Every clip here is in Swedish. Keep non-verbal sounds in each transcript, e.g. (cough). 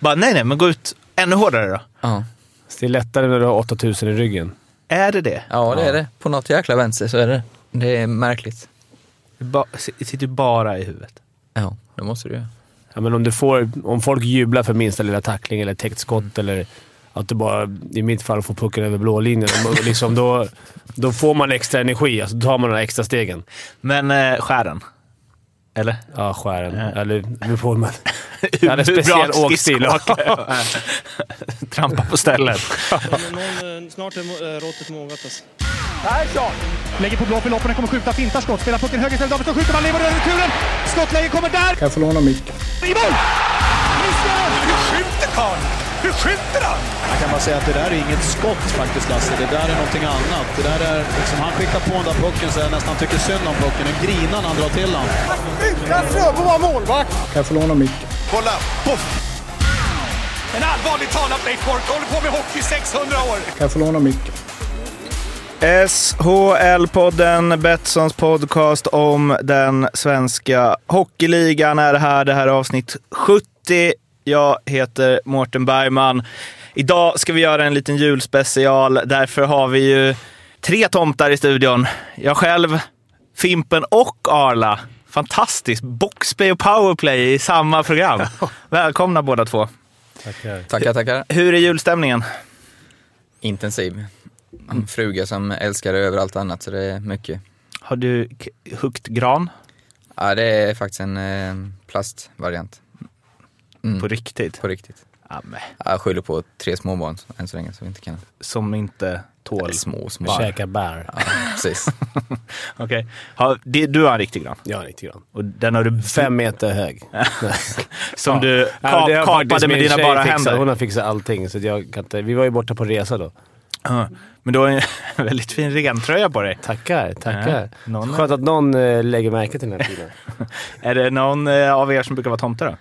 Bara, nej, nej, men gå ut ännu hårdare då. Ja. Så det är lättare när du har 8000 i ryggen. Är det det? ja, det är det. På något jäkla vänster så är det. Det är märkligt. Det ba- sitter bara i huvudet. Ja, det måste du göra. Ja, men om, du får, om folk jublar för minsta lilla tackling eller täckt skott eller att du bara, i mitt fall, får pucken över blålinjen. liksom, då, då får man extra energi. Alltså, då tar man de extra stegen. Men eh, skären? Eller? Ja, skären. Ja. Eller hur får man? (laughs) Jag hade speciell åkstil. (laughs) Trampa på stället. Någon, eh, snart är eh, råttet mogat alltså. Lägger på blå för loppen, kommer skjuta, fintar skott, spelar pucken höger istället, Davidsson skjuter, man lever över returen! Skottläge kommer där! Kan jag få låna micken? I mål! Missar! Hur skjuter karln? Hur skjuter han? Jag kan bara säga att det där är inget skott faktiskt Lasse. Det där är någonting annat. Det där är, liksom, han skickar på den där pucken så jag nästan tycker synd om pucken. Den grinar när han drar till den. Utan Fröbo var målvakt! Kan jag få låna micken? Kolla! Poff! En allvarligt talat Leif Boork håller på med hockey i 600 år! Kan jag få låna micken? SHL-podden, Betssons podcast om den svenska hockeyligan är här. Det här är avsnitt 70. Jag heter Mårten Bergman. Idag ska vi göra en liten julspecial. Därför har vi ju tre tomtar i studion. Jag själv, Fimpen och Arla. Fantastiskt! Boxplay och powerplay i samma program. (laughs) Välkomna båda två. Tackar. Tackar, tackar. Hur är julstämningen? Intensiv. En fruga som älskar det över allt annat, så det är mycket. Har du huggit gran Ja, det är faktiskt en eh, plastvariant. Mm, på riktigt? på riktigt. Ja, Ja, Jag skyller på tre småbarn än så länge, vi inte kan... som inte tål... Eller små, små. Käka bär. Ja, precis. (laughs) Okej. Har- det- Du har en riktig gran? Ja, lite grann. Och den har du Fem meter hög. (laughs) som du Ja, ka- det har faktiskt kapade med dina bara fixat. händer. Hon har fixat allting. Så jag kan inte, vi var ju borta på resa då. Ja. Men du har en (laughs) väldigt fin rentröja på dig. Tackar, tackar. Ja, någon- Skönt att någon eh, lägger märke till den här tiden. Är det någon eh, av er som brukar vara tomte då?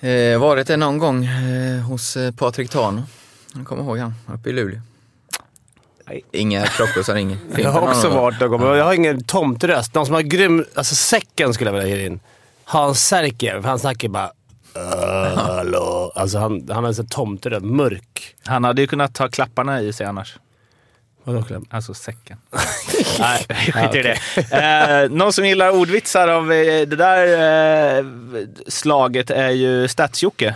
Eh, varit det någon gång eh, hos eh, Patrik Tano. Jag kommer ihåg han, uppe i Luleå. Inga klockor som ringer. Jag har också varit någon gång, men jag har ingen tomteröst. Någon som har grym... Alltså säcken skulle jag vilja ge in. Hans Särkiev, han snackar bara... "Äh, Hallå. Alltså han, han har en sån tomteröst. Mörk. Han hade ju kunnat ta klapparna i sig annars. Vadå kläm? Alltså säcken. (laughs) Nej, skit i det. Eh, någon som gillar ordvitsar av eh, det där eh, slaget är ju Stats-Jocke.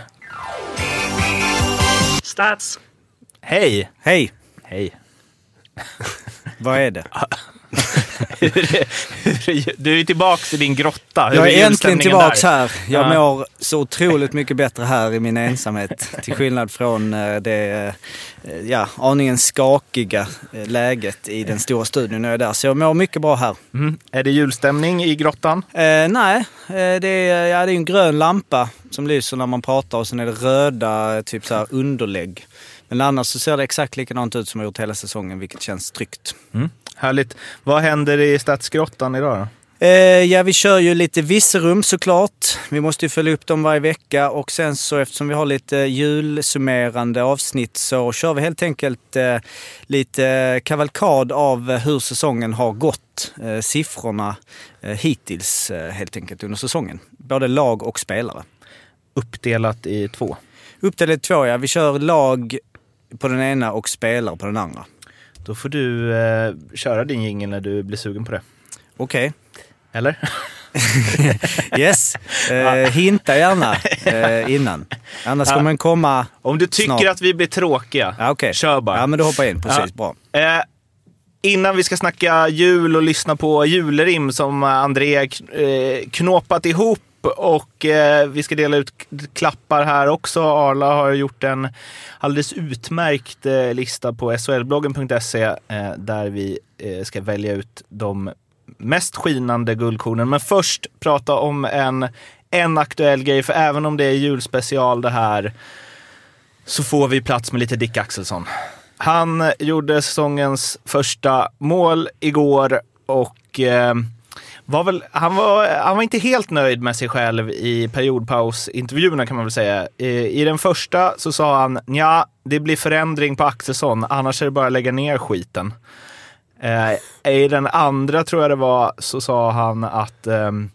Stats. Hej! Hej! Hej. Vad är det? (laughs) Är- är- (laughs) du är tillbaka i din grotta. Hur Jag är äntligen julstämningen tillbaks där? här. Jag Ja. mår så otroligt mycket bättre här i min ensamhet. Till skillnad från eh, det eh, ja, aningen skakiga eh, läget i den stora studion när jag är där. Så jag mår mycket bra här. Mm. Är det julstämning i grottan? Eh, nej, det, är, ja, det är en grön lampa som lyser när man pratar och sen är det röda typ så här underlägg. Men annars så ser det exakt likadant ut som jag gjort hela säsongen, vilket känns tryggt. Mm. Härligt. Vad händer i Stadsgrottan idag då? Eh, ja, vi kör ju lite visserum såklart. Vi måste ju följa upp dem varje vecka och sen så eftersom vi har lite julsummerande avsnitt så kör vi helt enkelt eh, lite kavalkad av hur säsongen har gått. Eh, siffrorna eh, hittills eh, helt enkelt under säsongen. Både lag och spelare. Uppdelat i två. Uppdelat i två, ja. Vi kör lag på den ena och spelare på den andra. Då får du eh, köra din jingel när du blir sugen på det. Okej. Eller? (laughs) Yes. Eh, hinta gärna eh, innan. Annars Ja. kommer den komma... Om du tycker Snart. att vi blir tråkiga, Ja, okej. kör bara. Ja, men då hoppar in. Precis, Ja. bra. Eh, innan vi ska snacka jul och lyssna på julrim som André eh, knåpat ihop och eh, vi ska dela ut klappar här också. Arla har gjort en alldeles utmärkt eh, lista på solbloggen.se eh, där vi eh, ska välja ut de mest skinande guldkornen. Men först prata om en, en aktuell grej, för även om det är julspecial det här så får vi plats med lite Dick Axelsson. Han gjorde säsongens första mål igår och eh, var väl, han, var, han var inte helt nöjd med sig själv i periodpausintervjuerna kan man väl säga. I, I den första så sa han ja, det blir förändring på Axelsson, annars är det bara att lägga ner skiten. Eh, I den andra tror jag det var så sa han att ehm,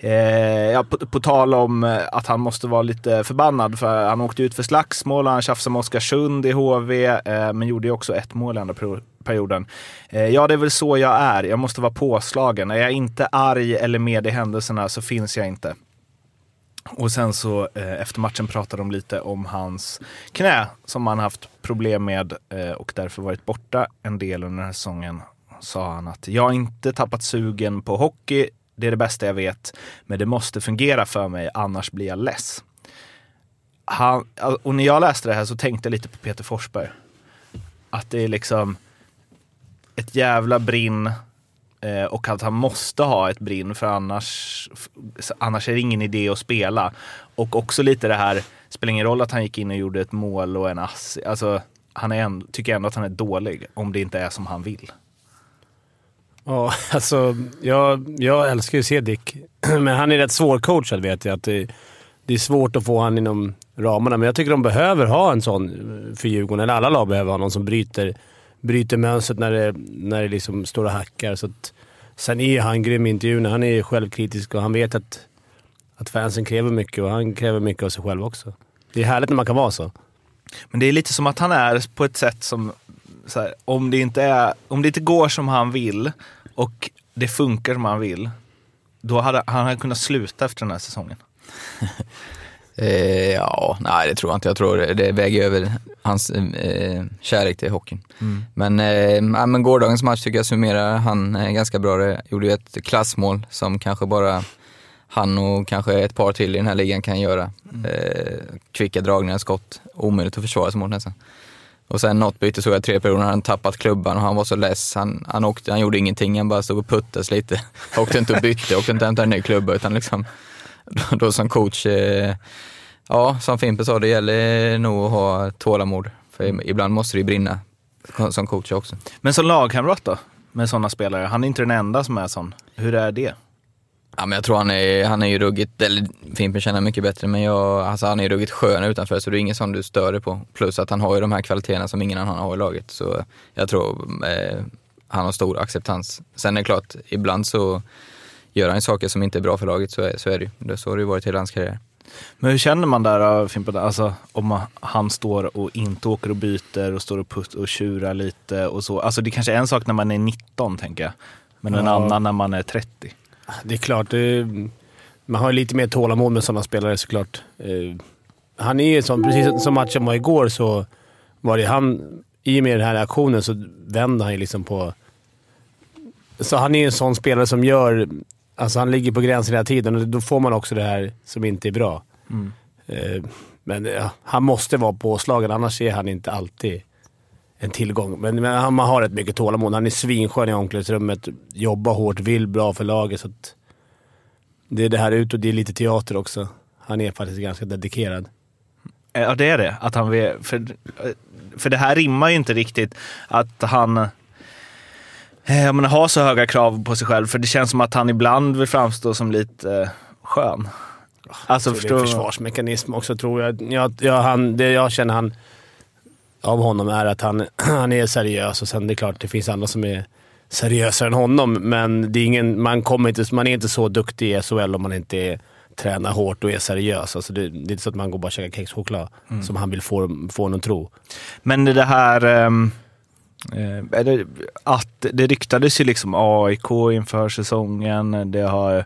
Eh, ja, på, på tal om eh, att han måste vara lite förbannad för han åkte ut för slagsmål och han tjafsade med Oskarsund i HV, eh, men gjorde ju också ett mål i andra perioden. Eh, ja, det är väl så jag är. Jag måste vara påslagen. Är jag inte arg eller med i händelserna så finns jag inte. Och sen så eh, efter matchen pratade de lite om hans knä som han haft problem med eh, och därför varit borta en del under den här säsongen. Sa han att jag har inte tappat sugen på hockey, det är det bästa jag vet, men det måste fungera för mig annars blir jag less. Han, och när jag läste det här så tänkte jag lite på Peter Forsberg. Att det är liksom ett jävla brinn Eh, och att han måste ha ett brinn för annars, annars är det ingen idé att spela. Och också lite det här, spelar ingen roll att han gick in och gjorde ett mål och en ass. Alltså, han är en, tycker ändå att han är dålig om det inte är som han vill. Ja, (laughs) alltså jag, jag älskar ju att se Dick, men han är rätt svårcoachad vet jag. Att det, det är svårt att få han inom ramarna, men jag tycker de behöver ha en sån eh, för Djurgården. Eller alla lag behöver ha någon som bryter, bryter mönstret när det, när det liksom står och hackar. Så att, sen är ju han grym i intervjuerna. Han är självkritisk och han vet att, att fansen kräver mycket och han kräver mycket av sig själv också. Det är härligt när man kan vara så. Men det är lite som att han är på ett sätt som, så här, om, det inte är, om det inte går som han vill och det funkar som han vill, då hade han hade kunnat sluta efter den här säsongen. (laughs) Eh, ja, nej det tror jag inte. Jag tror det, väger över hans eh, kärlek till hockeyn. Men, eh, men gårdagens match tycker jag summerar han eh, ganska bra. Det gjorde ju ett klassmål som kanske bara han och kanske ett par till i den här ligan kan göra. Eh, kvicka dragningar, skott, omöjligt att försvara sig mot nästan. Och sen något byte såg jag tre perioder, han hade tappat klubban och han var så less. Han, han, åkte, han gjorde ingenting, han bara stod och puttades lite. (laughs) åkte inte och bytte, åkte inte och hämtade en ny klubba utan liksom, då, (laughs) då som coach, eh, ja som Fimpen sa, det gäller nog att ha tålamod. För ibland måste det ju brinna som coach också. Men som lagkamrat då? Med sådana spelare? Han är inte den enda som är sån. Hur är det? Ja, men jag tror han är, han är ju ruggigt, eller Fimpen känner mycket bättre, men jag, alltså han är ju ruggigt skön utanför så det är ingen sån du stör dig på. Plus att han har ju de här kvaliteterna som ingen annan har i laget. Så jag tror eh, han har stor acceptans. Sen är det klart, ibland så gör han saker som inte är bra för laget, så är, så är det ju. Det- Så har det ju varit hela hans karriär. Men hur känner man där då, Fimpen? Alltså om han står och inte åker och byter och står och, putt och tjurar lite och så. Alltså det kanske är en sak när man är 19 tänker jag. Men en Ja. annan när man är 30. Det är klart, det, man har lite mer tålamod med sådana spelare såklart. Eh, han är ju sån, precis som matchen var igår så var det han, i och med den här aktionen så vände han ju liksom på... Så han är ju en sån spelare som gör... Alltså han ligger på gränsen hela tiden och då får man också det här som inte är bra. Eh, men ja, han måste vara påslagen, annars är han inte alltid en tillgång. Men, men han har rätt mycket tålamod. Han är svinskön i omklädningsrummet, jobbar hårt, vill bra för laget. Så det är det här ut och det är lite teater också. Han är faktiskt ganska dedikerad. Eh, Ja, det är det. Att han vill, för, för det här rimmar ju inte riktigt att han eh, jag menar, har så höga krav på sig själv. För det känns som att han ibland vill framstå som lite eh, skön. Alltså, Så det är en försvarsmekanism också tror jag. jag, jag han, det jag känner han, av honom är att han, (clears throat) han är seriös och sen det är klart det finns andra som är seriösare än honom. Men det är ingen, man, kommer inte, man är inte så duktig i SHL om man inte är, tränar hårt och är seriös. Alltså det, det är inte så att man går och bara käkar kexchoklad som han vill få, få att tro. Men det här... ehm, eh, det, att det ryktades ju liksom AIK inför säsongen. Det har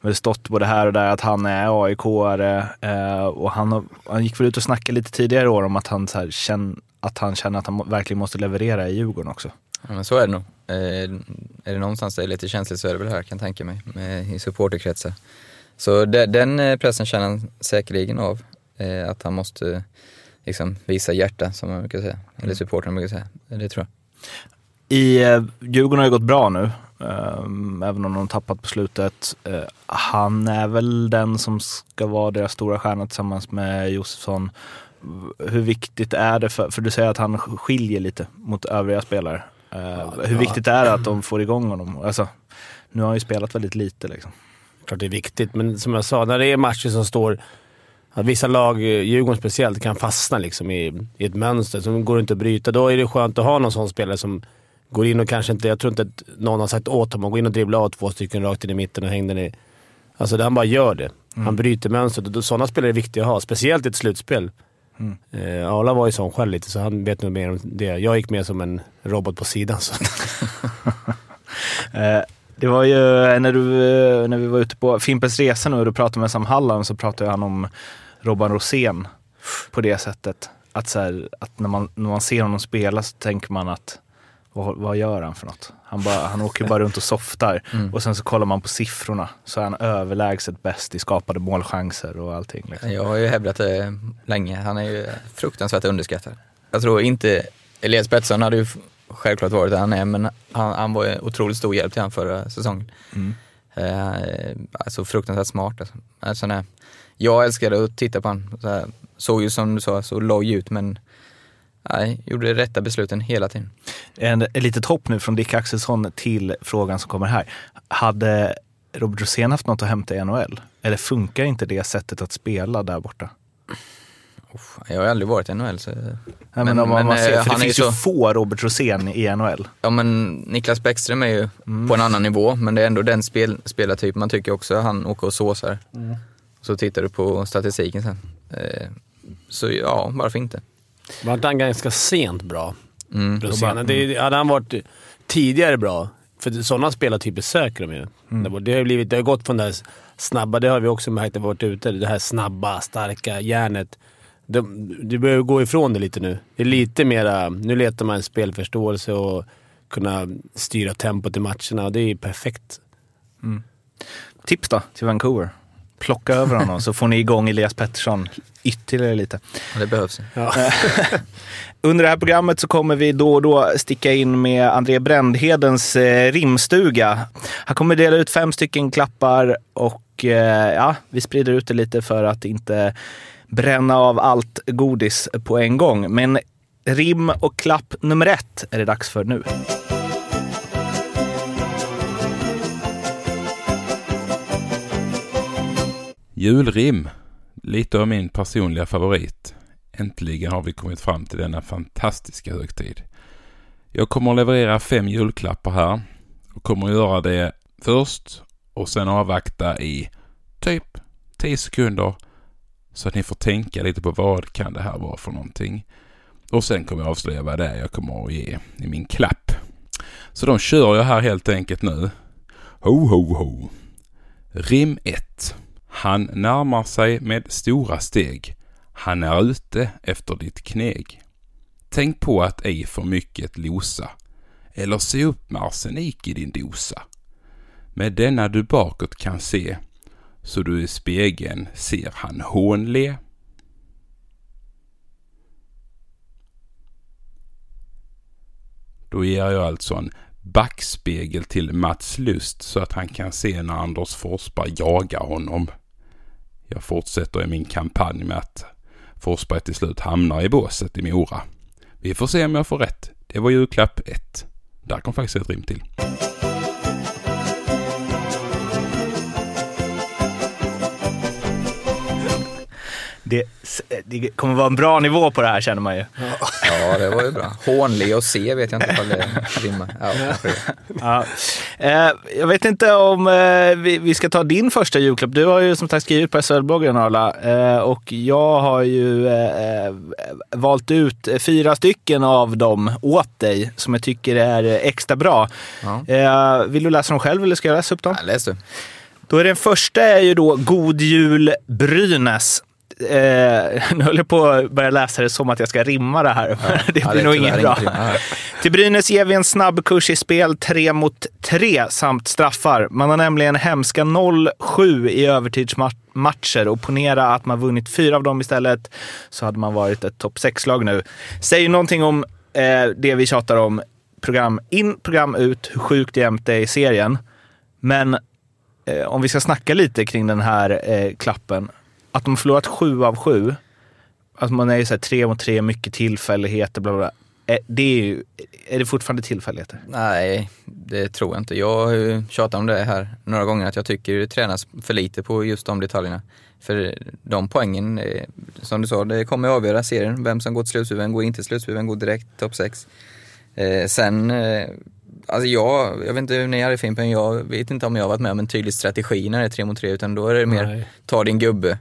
väl stått både här och där att han är AIK-are. Eh, och han, har- han gick väl ut och snackade lite tidigare i år om att han, så här, känn, att han känner att han verkligen måste leverera i Djurgården också. Ja, men så är det nog. Eh, är det någonstans det är lite känsligt så är det väl här kan jag tänka mig, med, i supporterkretsar. Så de, den eh, pressen känner han säkerligen av, eh, att han måste liksom, visa hjärta som man brukar säga, eller supportrarna brukar säga. Det tror jag. I eh, Djurgården har det gått bra nu, även om de tappat på slutet. Eh, han är väl den som ska vara deras stora stjärna tillsammans med Josefsson. Hur viktigt är det, för, för du säger att han skiljer lite mot övriga spelare. Eh, hur viktigt är det att de får igång honom? Alltså, nu har han ju spelat väldigt lite liksom. klart det är viktigt, men som jag sa, när det är matcher som står... Att vissa lag, eh, Djurgården speciellt, kan fastna liksom i, i ett mönster som går inte att bryta. Då är det skönt att ha någon sån spelare som går in och kanske inte... Jag tror inte att någon har sagt åt honom att gå in och dribbla av två stycken rakt in i mitten och häng den i, Alltså han bara gör det. Han bryter mönstret och sådana spelare är viktiga att ha, speciellt i ett slutspel. Eh, Arla var ju sån själv lite, så han vet nog mer om det. Jag gick mer som en robot på sidan. Så. (laughs) Eh, Det var ju eh, när, du, eh, när vi var ute på Fimpens Resa nu och du pratade med Sam Hallam så pratade han om Robban Rosén på det sättet. Att, så här, att när, man, när man ser honom spela så tänker man att vad, vad gör han för något? Han, bara, han åker bara runt och softar (laughs) och sen så kollar man på siffrorna så är han överlägset bäst i skapade målchanser och allting. Liksom. Jag har ju hävdat det länge. Han är ju fruktansvärt underskattad. Jag tror inte, Elias Pettersson hade ju självklart varit där han är, men han, han var ju otroligt stor hjälp till han förra säsongen. Eh, alltså fruktansvärt smart. Alltså. Alltså, nej. Jag älskade att titta på han. Så här, såg ju som du sa så loj ut, men nej, gjorde de rätta besluten hela tiden. En, ett litet hopp nu från Dick Axelsson till frågan som kommer här. Hade Robert Rosén haft något att hämta i NHL? Eller funkar inte det sättet att spela där borta? Jag har aldrig varit i NHL. Så... Nej, men, Men- om man, men, ser, eh, för han det finns ju så- få Robert Rosén i NHL. Ja men Niklas Bäckström är ju på en annan nivå, men det är ändå den spel, spelartyp man tycker också han åker och såsar. Så tittar du på statistiken sen. Eh, så ja, varför inte? Var inte han ganska sent bra? Mm. Rosén? Det, hade han varit tidigare bra, för sådana spelartyper söker de ju. Det, har ju blivit, det har gått från det här snabba, det har vi också märkt när vi varit ute, det här snabba, starka järnet. De, du behöver gå ifrån det lite nu. Det är lite mera, nu letar man spelförståelse och kunna styra tempot i matcherna och det är perfekt. Tips då till Vancouver? Plocka över honom så får ni igång Elias Pettersson ytterligare lite. Ja, det behövs. (laughs) Under det här programmet så kommer vi då och då sticka in med André Brändhedens eh, rimstuga. Han kommer dela ut fem stycken klappar och eh, ja, vi sprider ut det lite för att inte bränna av allt godis på en gång. Men rim och klapp nummer ett är det dags för nu. Julrim. Lite av min personliga favorit. Äntligen har vi kommit fram till denna fantastiska högtid. Jag kommer att leverera fem julklappar här och kommer att göra det först och sen avvakta i typ 10 sekunder så att ni får tänka lite på vad kan det här vara för någonting. Och sen kommer jag avslöja vad det är jag kommer att ge i min klapp. Så de kör jag här helt enkelt nu. Ho, ho, ho. Rim 1. Han närmar sig med stora steg. Han är ute efter ditt kneg. Tänk på att ej för mycket losa. Eller se upp med arsenik i din dosa. Med denna du bakåt kan se, så du i spegeln ser han hånle. Då ger jag alltså en backspegel till Mats Lust så att han kan se när Anders Forsberg jagar honom. Jag fortsätter i min kampanj med att Forsberg till slut hamnar i båset i Mora. Vi får se om jag får rätt. Det var julklapp 1. Där kom faktiskt ett rim till. Det, det kommer vara en bra nivå på det här känner man ju. Ja, det var ju bra. Hånle och C vet jag inte ifall det rimmar. Ja. Ja. Eh, jag vet inte om eh, vi, ska ta din första julklapp. Du har ju som sagt skrivit på SHL-bloggen Arla eh, och jag har ju eh, eh, valt ut fyra stycken av dem åt dig som jag tycker är extra bra. Ja. Eh, vill du läsa dem själv eller ska jag läsa upp dem? Ja, läs du. Då är den första är ju då God Jul Brynäs. Eh, (laughs) nu höll jag på att börja läsa det som att jag ska rimma det här. (laughs) det blir Ja, det är nog inget bra. Ja. (laughs) Till Brynäs ger vi en snabb kurs i spel 3 mot 3 samt straffar. Man har nämligen hemska 0-7 i övertidsmatcher och ponera att man vunnit fyra av dem istället så hade man varit ett topp 6-lag nu. Säger någonting om eh, det vi tjatar om. Program in, program ut, hur sjukt jämnt det är i serien. Men eh, om vi ska snacka lite kring den här eh, klappen. Att de förlorat sju av sju. Att man är ju så här tre mot tre, mycket tillfälligheter, bla bla. bla. Eh, Det är, ju, är det fortfarande tillfälligheter? Nej, det tror jag inte. Jag har ju tjatat om det här några gånger att jag tycker det tränas för lite på just de detaljerna. För de poängen, eh, som du sa, det kommer att avgöra serien. Vem som går till slutspel, vem går inte till slutspel, vem går direkt topp 6. Eh, sen, eh, alltså jag, jag vet inte hur ni hade Fimpen, jag vet inte om jag har varit med om en tydlig strategi när det är tre mot tre, utan då är det mer Nej. ta din gubbe.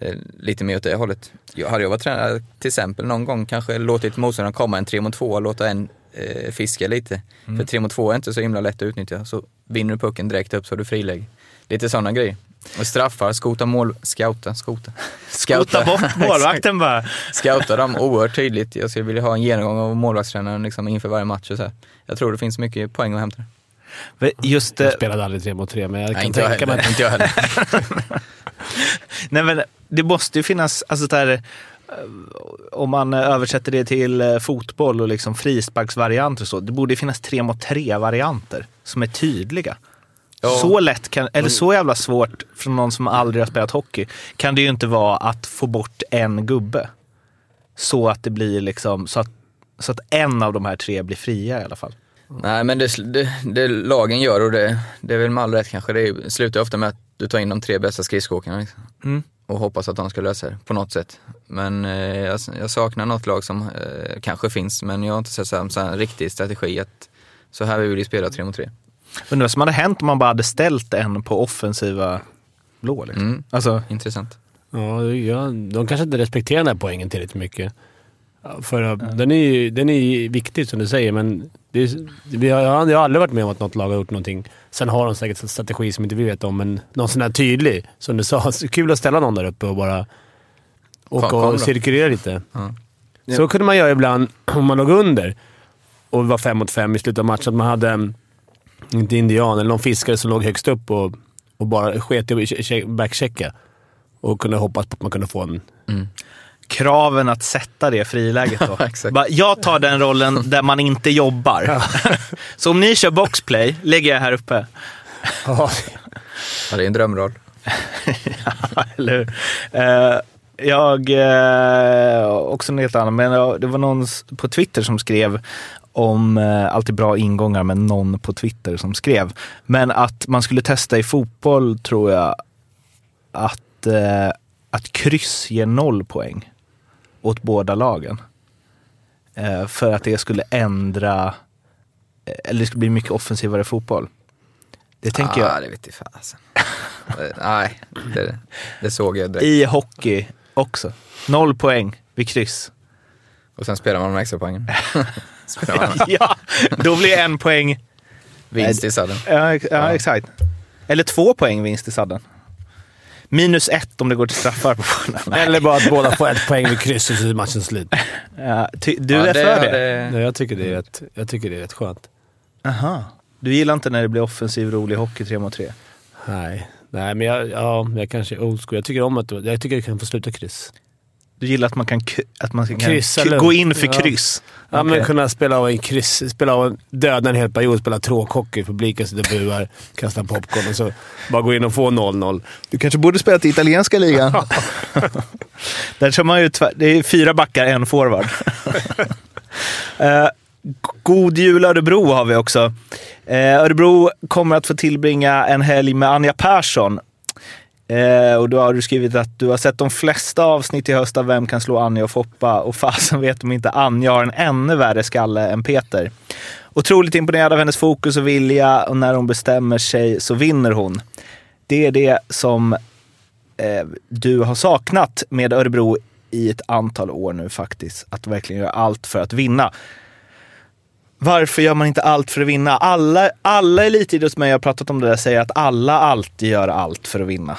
Eh, Lite mer åt det hållet. Jag, hade jag varit tränare till exempel någon gång kanske låtit motståndaren komma en tre mot två och låta en eh, fiska lite. För tre mot två är inte så himla lätt att utnyttja. Så vinner du pucken direkt upp så har du friläge. Lite sådana grejer. Och straffar, skota mål, scouta, skota. (laughs) Skota bort (laughs) målvakten bara. Scouta dem (laughs) oerhört tydligt. Jag skulle vilja ha en genomgång av målvaktstränaren liksom inför varje match och så här. Jag tror det finns mycket poäng att hämta. Just Jag det. spelade aldrig tre mot tre, men jag Nej, kan inte jag tänka mig att Inte jag heller. (laughs) Nej, men det måste ju finnas, alltså där, eh, om man översätter det till eh, fotboll och liksom frisparksvarianter och så, det borde finnas tre mot tre varianter som är tydliga. Ja. Så lätt kan, eller så jävla svårt från någon som aldrig har spelat hockey, kan det ju inte vara att få bort en gubbe. Så att det blir liksom, så att, så att en av de här tre blir fria i alla fall. Nej, men det, det, det lagen gör och det, det är väl med all rätt kanske, det slutar ofta med att du tar in de tre bästa skridskoåkarna liksom. Mm. och hoppas att de ska lösa det på något sätt. Men eh, jag, jag saknar något lag som eh, kanske finns, men jag har inte sett så här, så här en riktig strategi att så här vill vi spela tre mot tre. Undrar vad som hade hänt om man bara hade ställt en på offensiva blå. Liksom. Mm. Alltså, Intressant. Ja, ja, de kanske inte respekterar den här poängen tillräckligt mycket. För uh, den, är ju, den är ju viktig som du säger, men det är, vi har, jag har aldrig varit med om att något lag har gjort någonting. Sen har de säkert en strategi som inte vi vet om, men någon sån här tydlig. Som du sa, (laughs) kul att ställa någon där uppe och bara åka kom och cirkulera lite. Ja. Så kunde man göra ibland (clears throat) om man låg under och var fem mot fem i slutet av matchen. Att man hade, mm, inte indian, eller någon fiskare som låg högst upp och, och bara sket i att che- che- backchecka. Och kunde hoppas på att man kunde få en... kraven att sätta det friläget då. (laughs) Bara, Jag tar den rollen där man inte jobbar. (laughs) Så om ni kör boxplay, lägger jag här uppe. Ja, det är en drömroll. (laughs) Ja, Eller hur? Eh, Jag, eh, också en helt annan, men ja, det var någon på Twitter som skrev om, eh, alltid bra ingångar, men någon på Twitter som skrev. Men att man skulle testa i fotboll tror jag att, att kryss ger noll poäng åt båda lagen. Eh, för att det skulle ändra, eh, eller det skulle bli mycket offensivare fotboll. Det tänker ah, jag. det vet jag fasen. Eh, Nej, det, det såg jag direkt. I hockey också. Noll poäng vid kryss. Och sen spelar man de extra poängen. (laughs) ja, då blir en poäng. vinst i sadden. Ja, ja, exakt. Eller två poäng vinst i sadden. Minus ett om det går till straffar på Nej. (laughs) Eller bara att båda får ett poäng vid krysset så är matchen slut. (laughs) Ja, ty, du Ja, är för det? hade- Nej, jag, tycker det är rätt, jag tycker det är rätt skönt. Aha. Du gillar inte när det blir offensiv, rolig hockey tre mot tre? Nej, Nej men jag, ja, jag kanske är old school. Jag tycker om att jag tycker det kan få sluta kryss. Du gillar att man kan, att man kan Kryssa gå in för Ja. kryss? Ja, Okej. men kunna spela av en kryss, spela av en, döda en hel period, spela tråkhockey, publiken sitter och buar, (laughs) kastar popcorn och så bara gå in och få 0-0. Du kanske borde spela till italienska ligan? (laughs) Där kör man ju tvär, det är fyra backar, en forward. (laughs) Eh, God jul Örebro har vi också. Eh, Örebro kommer att få tillbringa en helg med Anja Persson. Eh, och då har du skrivit att du har sett de flesta avsnitt i höst av Vem kan slå Anja och Foppa och fasen vet om inte Anja har en ännu värre skalle än Peter. Otroligt imponerad av hennes fokus och vilja och när hon bestämmer sig så vinner hon. Det är det som eh, du har saknat med Örebro i ett antal år nu faktiskt. Att verkligen göra allt för att vinna. Varför gör man inte allt för att vinna? Alla, alla elitidrottsmän jag har pratat om det där säger att alla alltid gör allt för att vinna.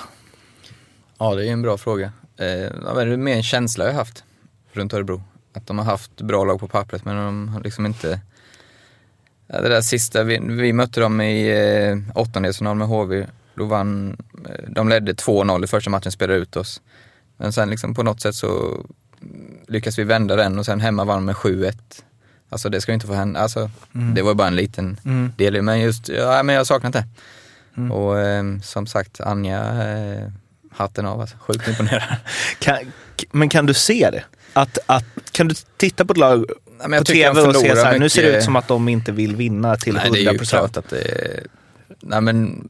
Ja, det är en bra fråga. Eh, ja, det är mer en känsla jag har haft runt Örebro. Att de har haft bra lag på pappret, men de har liksom inte... Ja, det där sista, vi, vi mötte dem i eh, åttondelsfinal med HV. Då vann, eh, de ledde 2-0 i första matchen, spelade ut oss. Men sen liksom på något sätt så lyckas vi vända den och sen hemma vann med 7-1. Alltså det ska ju inte få hända. Alltså, Det var bara en liten Mm. del, men just, ja, men jag har saknat det. Mm. Och eh, som sagt, Anja, eh, hatten av alltså. Sjukt imponerad. (laughs) Kan, men kan du se det? Att, att, kan du titta på ett lag Nej, men jag på tycker tv och se så här, nu ser det mycket- ut som att de inte vill vinna till Nej, det är ju 100 klart att det är... Nej men...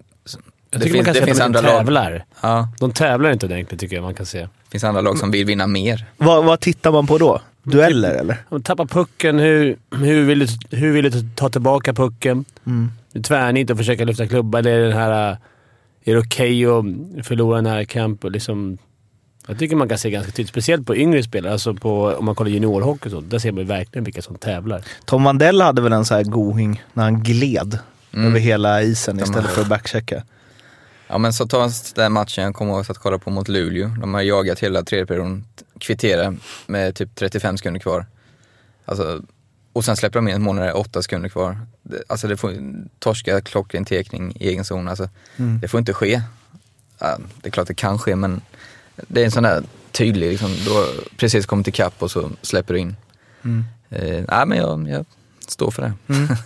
Jag det tycker man kan det finns att de andra lag. tävlar. Ja, De tävlar inte ordentligt tycker jag man kan se. det finns andra lag som vill vinna mer. Vad, vad tittar man på då? dueller eller? De tappar pucken. Hur, hur, vill du, hur vill du ta tillbaka pucken? Mm. Tvärnit och försöka lyfta klubban. Det är den här... Är det okej att förlora den här kamp? Och liksom, jag tycker man kan se ganska tydligt, speciellt på yngre spelare. Alltså på, om man kollar juniorhockey och så. Där ser man ju verkligen vilka som tävlar. Tom Vandell hade väl en så här going när han gled Mm. över hela isen istället för att backchecka. Ja men så ta den matchen jag kommer ihåg att kolla på mot Luleå. De har jagat hela tredje perioden, kvittera med typ 35 sekunder kvar. Alltså, och sen släpper de in ett mål när det är 8 sekunder kvar. Det, alltså det får torska klockren tekning i egen zon. Alltså, Mm. Det får inte ske. Ja, det är klart det kan ske men det är en sån där tydlig, liksom, du har precis kommit ikapp och så släpper du in. Mm. Eh, nej men jag, jag står för det.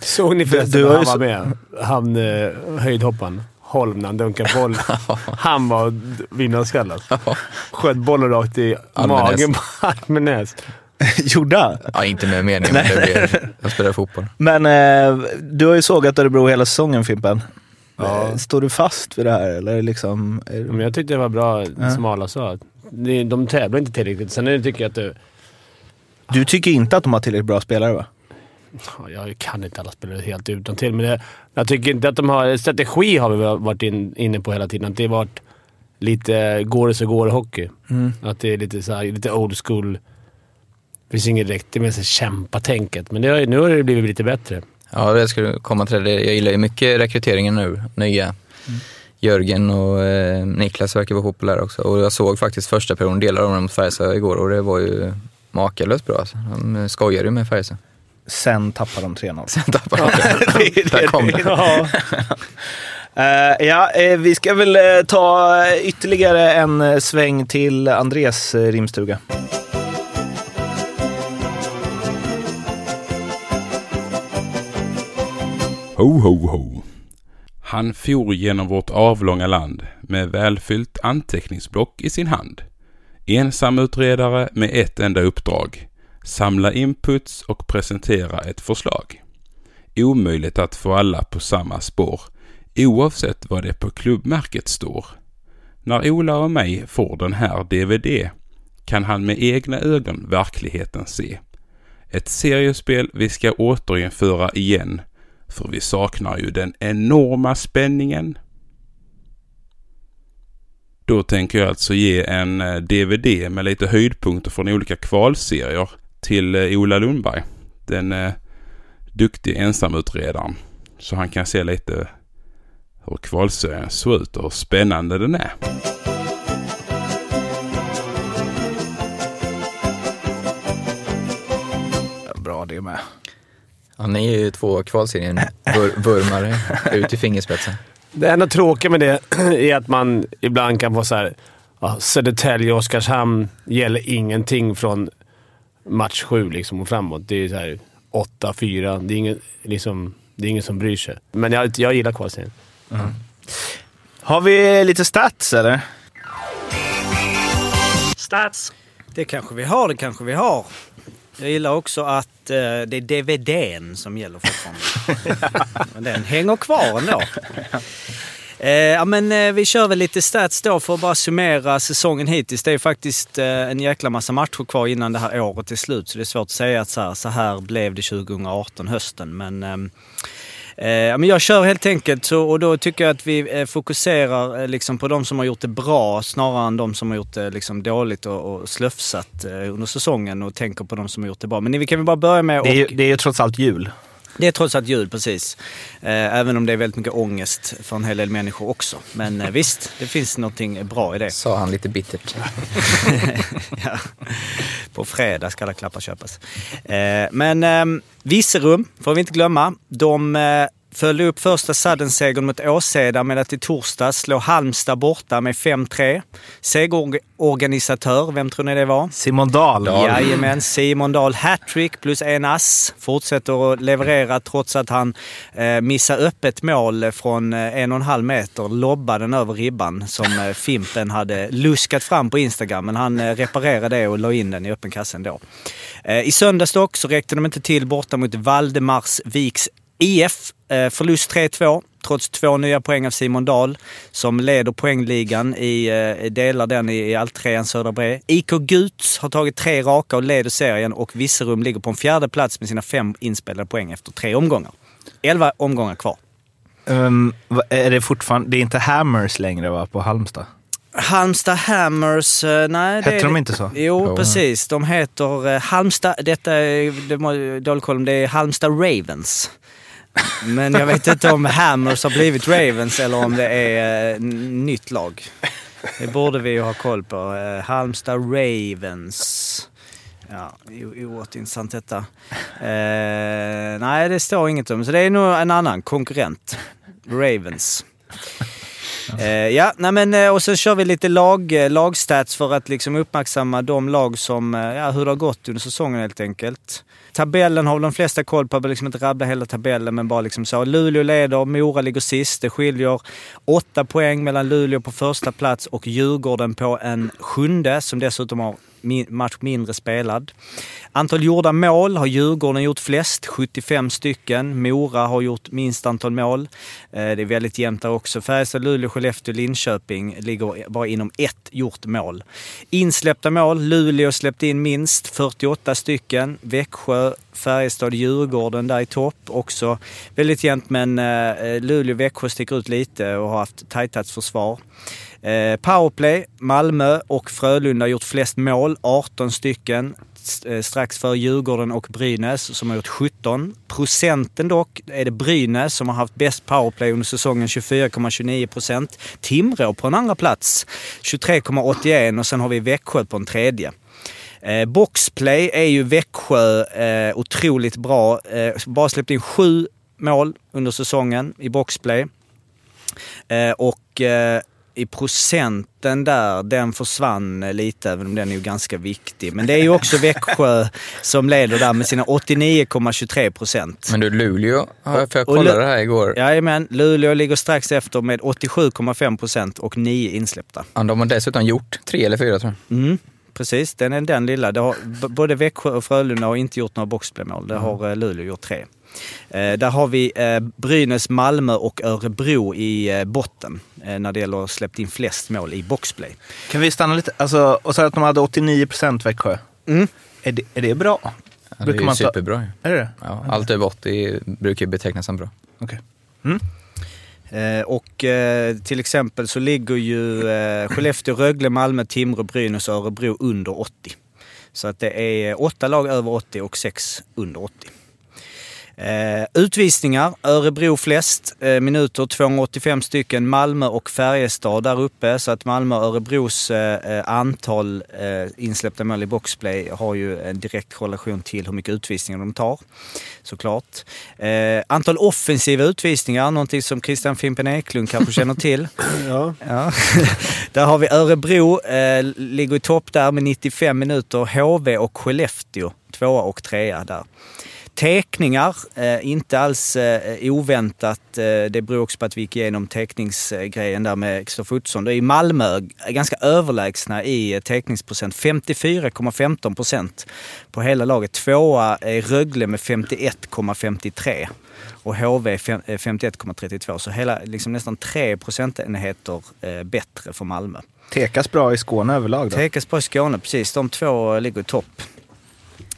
(laughs) Såg ni förresten Du du, har han var med? Han eh, höjdhopparen. Holm när han dunkade boll. (laughs) han var vinnarskalle. Sköt bollen rakt i Almenäs. magen på Almenäs. (laughs) Gjorde han? Ja, inte med mening men det blev, jag spelar fotboll. Men eh, du har ju sågat Örebro hela säsongen Fimpen. Ja. Eh, Står du fast vid det här eller liksom? är- Men jag tyckte det var bra, Ja. som Arla sa. Det- De tävlar inte tillräckligt. Sen det, tycker jag att det, Du tycker inte att de har tillräckligt bra spelare va? Ja, Jag kan inte alla spelare helt utan till men det, jag tycker inte att de har... Strategi har vi varit in, inne på hela tiden. Att det har varit lite går det så går det hockey. Mm. Att det är lite, så här, lite old school. Det finns inget direkt med sig kämpa-tänket, men det har, nu har det blivit lite bättre. Ja, det skulle komma till det. Jag gillar ju mycket rekryteringen nu, nya. Jörgen och eh, Niklas verkar vara populära också. Och jag såg faktiskt första perioden, delar av dem mot Färjestad igår och det var ju makalöst bra. Alltså. De skojar ju med Färjestad. Sen tappar de 3-0. Sen tappade de (laughs) det. Där kom det. Ja. Eh, ja, eh, vi ska väl eh, ta ytterligare en sväng till Andres rimstuga. Ho, ho, ho. Han for genom vårt avlånga land med välfyllt anteckningsblock i sin hand. Ensamutredare med ett enda uppdrag. Samla inputs och presentera ett förslag. Omöjligt att få alla på samma spår, oavsett vad det på klubbmärket står. När Ola och mig får den här DVD kan han med egna ögon verkligheten se. Ett seriespel vi ska återinföra igen för vi saknar ju den enorma spänningen. Då tänker jag alltså ge en eh, DVD med lite höjdpunkter från olika kvalserier till eh, Ola Lundberg. Den eh, duktiga ensamutredaren. Så han kan se lite hur kvalserien ser ut och hur spännande den är. Bra det med. Ja, ni är ju två kvalserien-vurmare ut i fingerspetsen. Det enda tråkiga med det (clears throat) är att man ibland kan få så här. Ja, Södertälje och Oskarshamn gäller ingenting från match sju liksom och framåt. Det är så här 8-4. Det är ingen, liksom, det är ingen som bryr sig. Men jag, jag gillar kvalserien. Har vi lite stats eller? Stats. Det kanske vi har, det kanske vi har. Jag gillar också att eh, det är DVDn som gäller fortfarande. (laughs) Men den hänger kvar ändå. Eh, ja, men, eh, vi kör väl lite stats då för att bara summera säsongen hittills. Det är faktiskt eh, en jäkla massa matcher kvar innan det här året är slut. Så det är svårt att säga att så här, så här blev det 2018, hösten. Men, ehm, eh, men jag kör helt enkelt så, och då tycker jag att vi eh, fokuserar eh, liksom på de som har gjort det bra snarare än de som har gjort det liksom dåligt och, och slöfsat eh, under säsongen och tänker på de som har gjort det bra. Men vi kan väl bara börja med... Det är, ju, och- det är ju trots allt jul. Det är trots allt jul, precis. Eh, även om det är väldigt mycket ångest för en hel del människor också. Men eh, visst, det finns någonting bra i det. Sa han lite bittert. (laughs) ja. På fredag ska alla klappar köpas. Eh, men eh, Virserum får vi inte glömma. De följde upp första Sudden-segern mot Åseda med att i torsdags slå Halmstad borta med 5-3. Segerorganisatör, vem tror ni det var? Simon Dahl. Jajamän, Simon Dahl hattrick plus en ass. Fortsätter att leverera trots att han eh, missar öppet mål från eh, en och en halv meter. Lobbade den över ribban som eh, Fimpen hade luskat fram på Instagram. Men han eh, reparerade det och la in den i öppen kassen då. Eh, I söndags dock så räckte de inte till borta mot Valdemarsviks IF eh, förlust 3-2 trots två nya poäng av Simon Dahl som leder poängligan i, eh, delar den i, i alltrean Södra Bre. IK Guts har tagit tre raka och leder serien och Virserum ligger på en fjärde plats med sina fem inspelade poäng efter tre omgångar. Elva omgångar kvar. Um, är det fortfarande, det är inte Hammers längre va, på Halmstad? Halmstad Hammers, eh, nej. det Hette de inte så? Jo, Jo. precis. De heter Halmstad, detta är det dålig koll det är Halmstad Ravens. Men jag vet inte om Hammers har blivit Ravens eller om det är eh, nytt lag. Det borde vi ju ha koll på. Eh, Halmstad Ravens. Ja, oerhört intressant detta. Eh, nej, det står inget om. Så det är nog en annan konkurrent. Ravens. Eh, ja, nej men, eh, och så kör vi lite lag, eh, lagstats för att liksom uppmärksamma de lag som, eh, ja, hur det har gått under säsongen helt enkelt. Tabellen har väl de flesta koll på, jag liksom inte rabbla hela tabellen men bara liksom så. Luleå leder, Mora ligger sist. Det skiljer åtta poäng mellan Luleå på första plats och Djurgården på en sjunde som dessutom har match mindre spelad. Antal gjorda mål har Djurgården gjort flest, 75 stycken. Mora har gjort minst antal mål. Eh, det är väldigt jämnt där också. Färjestad, Luleå, Skellefteå, Linköping ligger bara inom ett gjort mål. Insläppta mål. Luleå släppte in minst 48 stycken. Växjö, Färjestad, Djurgården där i topp. Också väldigt jämnt men eh, Luleå och Växjö sticker ut lite och har haft tajtat försvar. Eh, powerplay, Malmö och Frölunda har gjort flest mål, 18 stycken. Eh, strax för Djurgården och Brynäs som har gjort 17. Procenten dock är det Brynäs som har haft bäst powerplay under säsongen, 24,29 procent. Timrå på en andra plats, 23,81 och sen har vi Växjö på en tredje. Eh, boxplay är ju Växjö eh, otroligt bra. Eh, bara släppt in sju mål under säsongen i boxplay. Eh, och eh, i procenten där, den försvann lite, även om den är ju ganska viktig. Men det är ju också Växjö som leder där med sina 89,23 procent. Men du, Luleå, har jag- för jag kollade det här igår. Jajamän, Luleå ligger strax efter med 87,5 procent och 9 insläppta. Ja, De har dessutom gjort tre eller fyra tror jag. Mm, precis, den är den lilla. Det har, både Växjö och Frölunda har inte gjort några boxplaymål. Det har eh, Luleå gjort tre. Eh, där har vi eh, Brynäs, Malmö och Örebro i eh, botten när det gäller släppt in flest mål i boxplay. Kan vi stanna lite? Alltså, och så att de hade 89 procent Växjö. Mm. Är, det, är det bra? Ja, det är ju man ta- superbra. Är det Ja, allt över 80 brukar ju betecknas som bra. Okej. Eh, och eh, till exempel så ligger ju eh, Skellefteå, Rögle, Malmö, Timrå, Brynäs och Örebro under 80. Så att det är åtta lag över 80 och sex under 80. Eh, utvisningar, Örebro flest eh, minuter, 285 stycken. Malmö och Färjestad där uppe. Så att Malmö och Örebros eh, antal insläppta mål i boxplay har ju en direkt korrelation till hur mycket utvisningar de tar. Såklart. Antal offensiva utvisningar, någonting som Christian Fimpen Eklund kanske känner till. (laughs) Ja. Ja. (laughs) där har vi Örebro, ligger i topp där med 95 minuter. HV och Skellefteå, tvåa och trea där. Teckningar, eh, inte alls eh, oväntat. Eh, det beror också på att vi gick igenom teckningsgrejen där med Kristoffer Ottosson. Är Malmö är ganska överlägsna i teckningsprocent. 54,15 procent på hela laget. Tvåa är Rögle med 51,53 och HV fem- eh, 51,32. Så hela, liksom nästan 3 procentenheter bättre för Malmö. Tekas bra i Skåne överlag då? Tekas på i Skåne, precis. De två ligger i topp.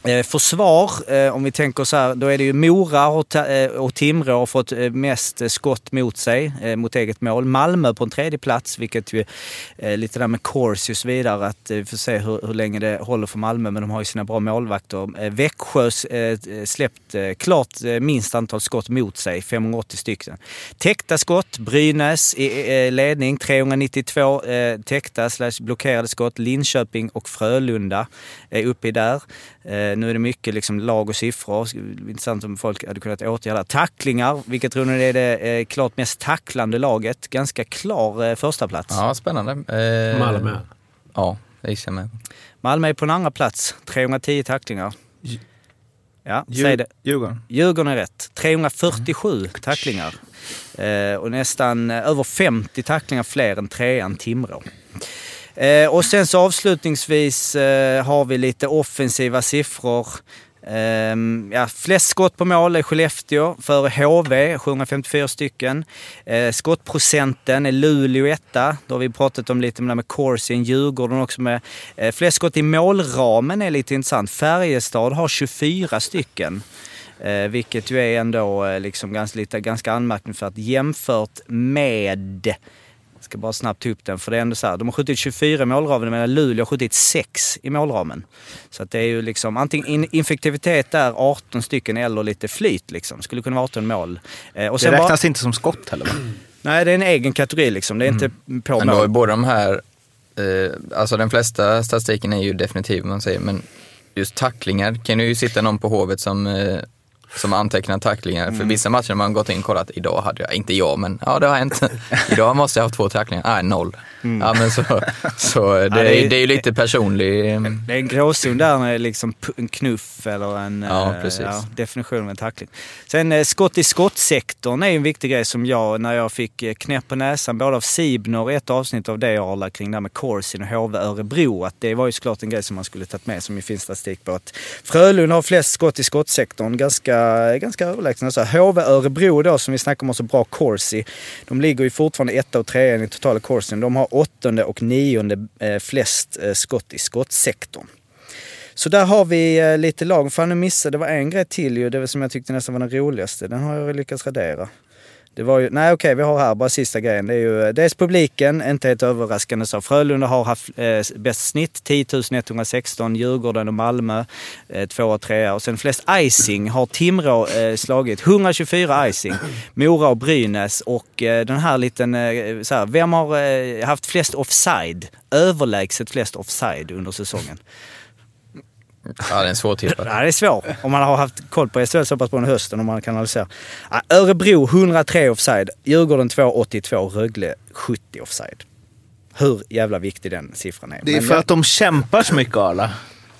Eh, försvar, eh, om vi tänker så här, då är det ju Mora och, eh, Timrå har fått mest skott mot sig, mot eget mål. Malmö på en tredje plats, vilket ju lite där med Corsi och så vidare, att vi får se hur, hur länge det håller för Malmö, men de har ju sina bra målvakter. Växjö släppt klart minst antal skott mot sig, 580 stycken. Täckta skott, Brynäs i ledning, 392 täckta slash blockerade skott. Linköping och Frölunda är uppe i där. Eh, nu är det mycket liksom lag och siffror. Det är Intressant om folk hade kunnat åtgärda. Tacklingar, vilket tror ni är det eh, klart mest tacklande laget? Ganska klar eh, första plats. Ja, spännande. Eh, Malmö. Ja, det gissar jag med. Malmö är på en andra plats, 310 tacklingar. Ja, Djur- säg det. Djurgården? Djurgården är rätt. 347 tacklingar. Eh, och nästan över 50 tacklingar fler än trean Timrå. Eh, och sen så avslutningsvis eh, har vi lite offensiva siffror. Ehm, ja, flest skott på mål är Skellefteå före HV, 754 stycken. Eh, skottprocenten är Luleå etta. Då har vi pratat om lite med Corsin, Djurgården också med. Eh, flest skott i målramen är lite intressant. Färjestad har 24 stycken. Eh, vilket ju är ändå eh, liksom ganska, lite, ganska anmärkningsvärt jämfört med ska bara snabbt ta upp den, för det är ändå så här, de har skjutit 24 i målramen medan Luleå har skjutit 6 i målramen. Så att det är ju liksom antingen in, infektivitet där 18 stycken eller lite flyt liksom. Skulle kunna vara 18 mål. Eh, och det räknas bara, inte som skott heller va? Nej, det är en egen kategori liksom. Det är mm. inte på men mål. Men då är båda de här, eh, alltså den flesta statistiken är ju definitiv man säger, men just tacklingar kan ju sitta någon på Hovet som eh, som antecknar tacklingar. Mm. För vissa matcher har man gått in och kollat, idag hade jag, inte jag, men ja det har hänt. (laughs) idag måste jag ha två tacklingar, nej noll. Mm. Ja men så, så det, (laughs) ja, det, är, det är ju lite personlig... Det är en gråzon där med liksom en knuff eller en ja, eh, ja, definition av en tackling. Sen eh, skott i skottsektorn är en viktig grej som jag, när jag fick eh, knäpp på näsan både av Sibnor ett avsnitt av det Arla kring det här med Corsin och HV Örebro, att det var ju såklart en grej som man skulle tagit med som ju finns statistik på. Att Frölunda har flest skott i skottsektorn, ganska, ganska överlägsna. Så HV Örebro då som vi snackar om så bra Corsi, de ligger ju fortfarande etta och trea i totala Corsin. De har åttonde och nionde eh, flest eh, skott i skottsektorn. Så där har vi eh, lite lag. Fan nu missade, det var en grej till ju, det var som jag tyckte nästan var den roligaste. Den har jag lyckats radera. Det var ju, nej okej, vi har här bara sista grejen. Det är ju eh, dels publiken, inte helt överraskande så. Frölunda har haft eh, bäst snitt, 10 116. Djurgården och Malmö, eh, två och trea. Och sen flest icing har Timrå eh, slagit. 124 icing. Mora och Brynäs. Och eh, den här liten, eh, så här, vem har eh, haft flest offside? Överlägset flest offside under säsongen. Ja, det är en svår tippare. (laughs) ja, det är svårt. Om man har haft koll på SHL så pass på den hösten och man kan analysera. Ja, Örebro 103 offside, Djurgården 282, Rögle 70 offside. Hur jävla viktig den siffran är. Det är Men för jag... att de kämpar så mycket Arla.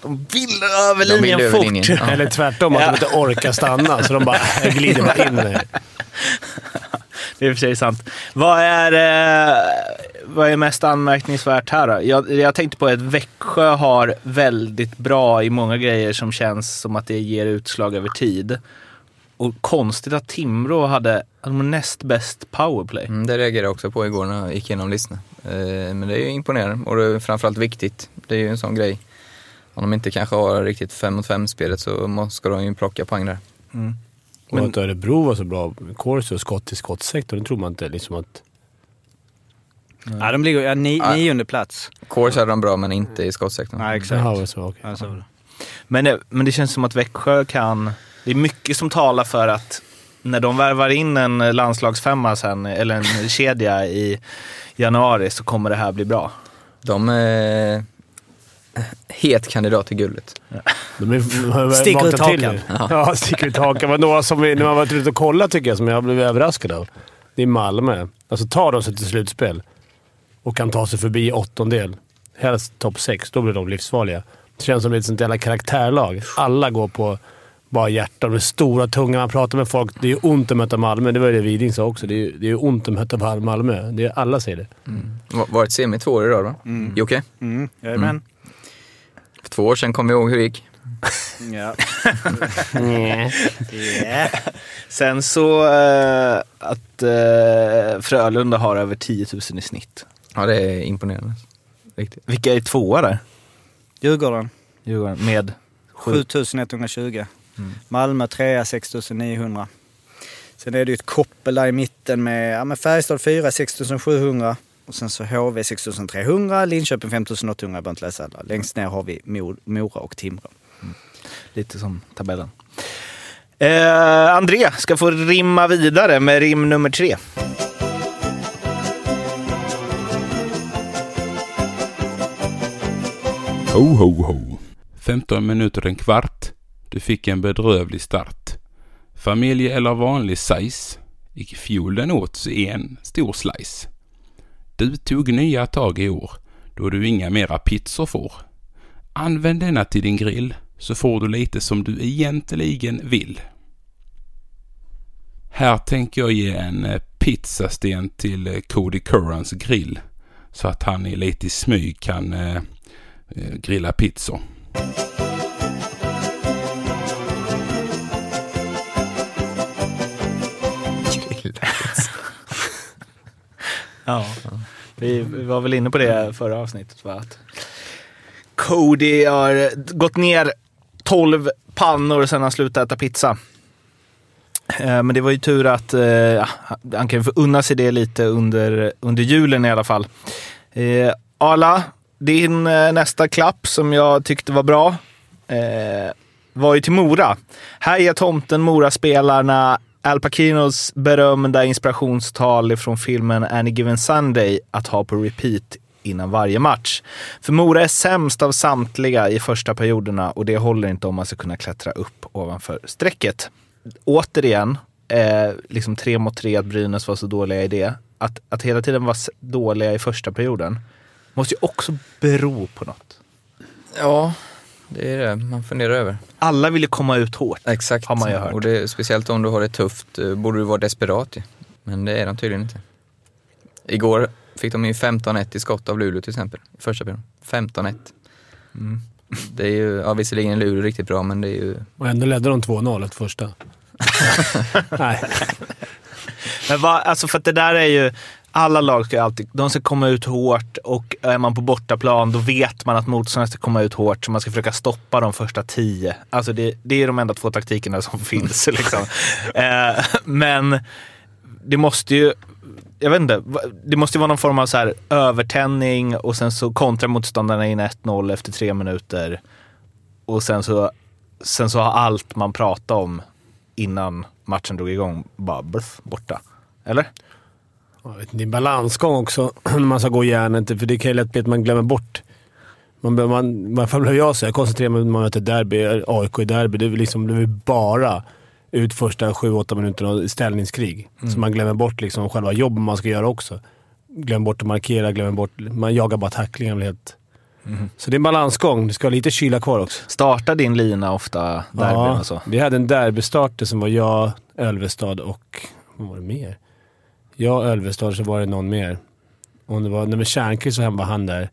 De vill över linjen vill fort. Linjen. Ja. Eller tvärtom, att ja. de inte orkar stanna så de bara (laughs) glider bara in. (laughs) det är i och för sig sant. Vad är, eh, vad är mest anmärkningsvärt här då? Jag, jag tänkte på att Växjö har väldigt bra i många grejer som känns som att det ger utslag över tid. Och konstigt att Timrå hade de näst bäst powerplay. Mm, det reagerade jag också på igår när jag gick igenom listorna. Eh, men det är ju imponerande och det är framförallt viktigt. Det är ju en sån grej. Om de inte kanske har riktigt 5 mot 5 spelet så ska de ju plocka poäng där. Mm. Men, och att Örebro var så bra Corsi och skott i skottsektorn, det tror man inte liksom att... Nej. Ja, de ligger ja, ni, ja. nionde plats. Corsi hade de bra, men inte i skottsektorn. Nej, exakt. Jaha, så, okay. ja, så. Men, det, men det känns som att Växjö kan... Det är mycket som talar för att när de värvar in en landslagsfemma sen, eller en kedja i januari, så kommer det här bli bra. De... Eh het kandidat till guldet. Ja. sticker ut hakan. Ja. ja, sticker ut hakan. Det var några som vi, när man varit ute och kollat tycker jag, som jag blev överraskad av. Det är Malmö. Alltså tar de sig till slutspel och kan ta sig förbi åttondel, helst topp sex, då blir de livsfarliga. Det känns som ett sånt jävla karaktärlag. Alla går på bara hjärta. De är stora, tunga. Man pratar med folk. Det är ont att möta Malmö. Det var det Widing sa också. Det är, det är ont att möta Malmö. Det är, alla säger det. Mm. Varit semi två år i rad va? Mm. Jocke? Mm. Jajamän. Mm. För två år sedan kommer vi ihåg hur det gick. Ja. (laughs) yeah. Sen så uh, att uh, Frölunda har över 10 000 i snitt. Ja, det är imponerande. Riktigt. Vilka är tvåa där? Djurgården. Djurgården med? 7120. Mm. Malmö trea 6900. Sen är det ju ett koppel där i mitten med, ja, med Färjestad 4 6700. Och sen så HV 6300, Linköping 5800, jag behöver inte läsa alla. Längst ner har vi Mora och Timrå. Mm. Lite som tabellen. Eh, André ska få rimma vidare med rim nummer tre. Ho, ho, ho. 15 minuter en kvart. Du fick en bedrövlig start. Familj eller vanlig size. I fjol den åt en stor slice. Du tog nya tag i år, då du inga mera pizzor får. Använd denna till din grill, så får du lite som du egentligen vill. Här tänker jag ge en eh, pizzasten till eh, Cody Currans grill, så att han är lite i smyg kan eh, eh grilla pizzor. Ja. Vi, vi var väl inne på det förra avsnittet. Va? Att Cody har gått ner 12 pannor sedan han slutade äta pizza. Eh, men det var ju tur att eh, ja, han kan få unna sig det lite under, under julen i alla fall. Eh, Arla, din eh, nästa klapp som jag tyckte var bra eh, var ju till Mora. Här ger tomten Mora-spelarna Al Pacinos berömda inspirationstal från filmen Any Given Sunday att ha på repeat innan varje match. För Mora är sämst av samtliga i första perioderna och det håller inte om man ska kunna klättra upp ovanför strecket. Återigen, eh, liksom tre mot tre att Brynäs var så dåliga i det. Att, att hela tiden vara dåliga i första perioden måste ju också bero på något. Ja, det är det man funderar över. Alla ville komma ut hårt. Exakt. Har man ju hört. Och det, speciellt om du har det tufft eh, borde du vara desperat ju. Men det är de tydligen inte. Igår fick de ju 15-1 i skott av Luleå till exempel, första perioden. 15-1. Mm. (laughs) Det är ju, ja visserligen är Luleå riktigt bra men det är ju... Och ändå ledde de 2-0 ett första. (laughs) Nej. Men vad, alltså för att det där är ju, alla lag ska alltid, de ska komma ut hårt och är man på bortaplan då vet man att motståndaren ska komma ut hårt så man ska försöka stoppa de första tio. Alltså det, det är de enda två taktikerna som (laughs) finns. Liksom. Eh, men det måste ju, jag vet inte, det måste ju vara någon form av så här övertändning och sen så kontrar motståndarna in 1-0 efter tre minuter. Och sen så, sen så har allt man pratat om innan matchen drog igång bara bluff, borta. Eller? Jag vet inte, Det är en balansgång också (clears throat) när man ska gå järnet, för det kan ju lätt bli att man glömmer bort. Man, man, I alla fall blev jag så. Jag koncentrerar mig när man möter derby, AIK i derby. Det är liksom, det är bara ut första 7-8 minuterna och ställningskrig. Så man glömmer bort liksom själva jobbet man ska göra också. Glömmer bort att markera, glömmer bort... Man jagar bara tacklingar. Helt. Så det är en balansgång. Det ska ha lite kyla kvar också. Startar din lina ofta derbyn och så? Vi hade en derbystarter som var jag, Ölvestad och... Vad var det mer? Jag, Ölvestad, så var det någon mer. Om det var när Tjärnqvist var hemma var han där.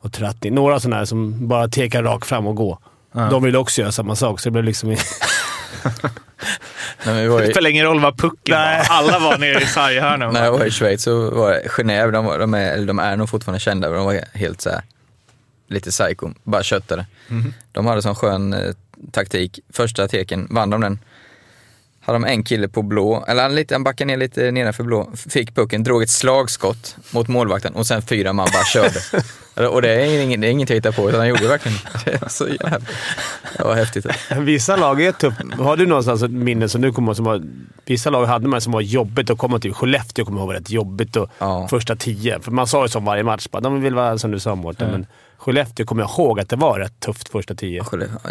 Och Tratti. Några sådana här som bara tekar rakt fram och gå. De ville också göra samma sak, så det blev liksom... (laughs) Nej, men vi var Det i, spelar ingen roll vad pucken var. Alla var nere i sarghörnen. när jag var i Schweiz så var det Genève, de, var, de, är, eller de är nog fortfarande kända, men de var helt så här, lite psycho, bara köttade. De hade sån skön eh, taktik. Första teken, vann de den. Hade de en kille på blå, eller han, lite, han backade ner lite nedanför blå, fick pucken, drog ett slagskott mot målvakten och sen fyra man bara körde. och det är, ingen, det är inget att hitta på, utan han gjorde verkligen det. Så jävla, det var häftigt. Vissa lag är tufft. Har du någonstans ett minne som nu kommer som var... Vissa lag hade man som var jobbigt att komma till. Skellefteå kommer jag ihåg var rätt jobbigt och Ja. första tio. För man sa ju som varje match, bara, de vill vara som du sa Mårten, men Skellefteå kommer jag ihåg att det var rätt tufft första tio.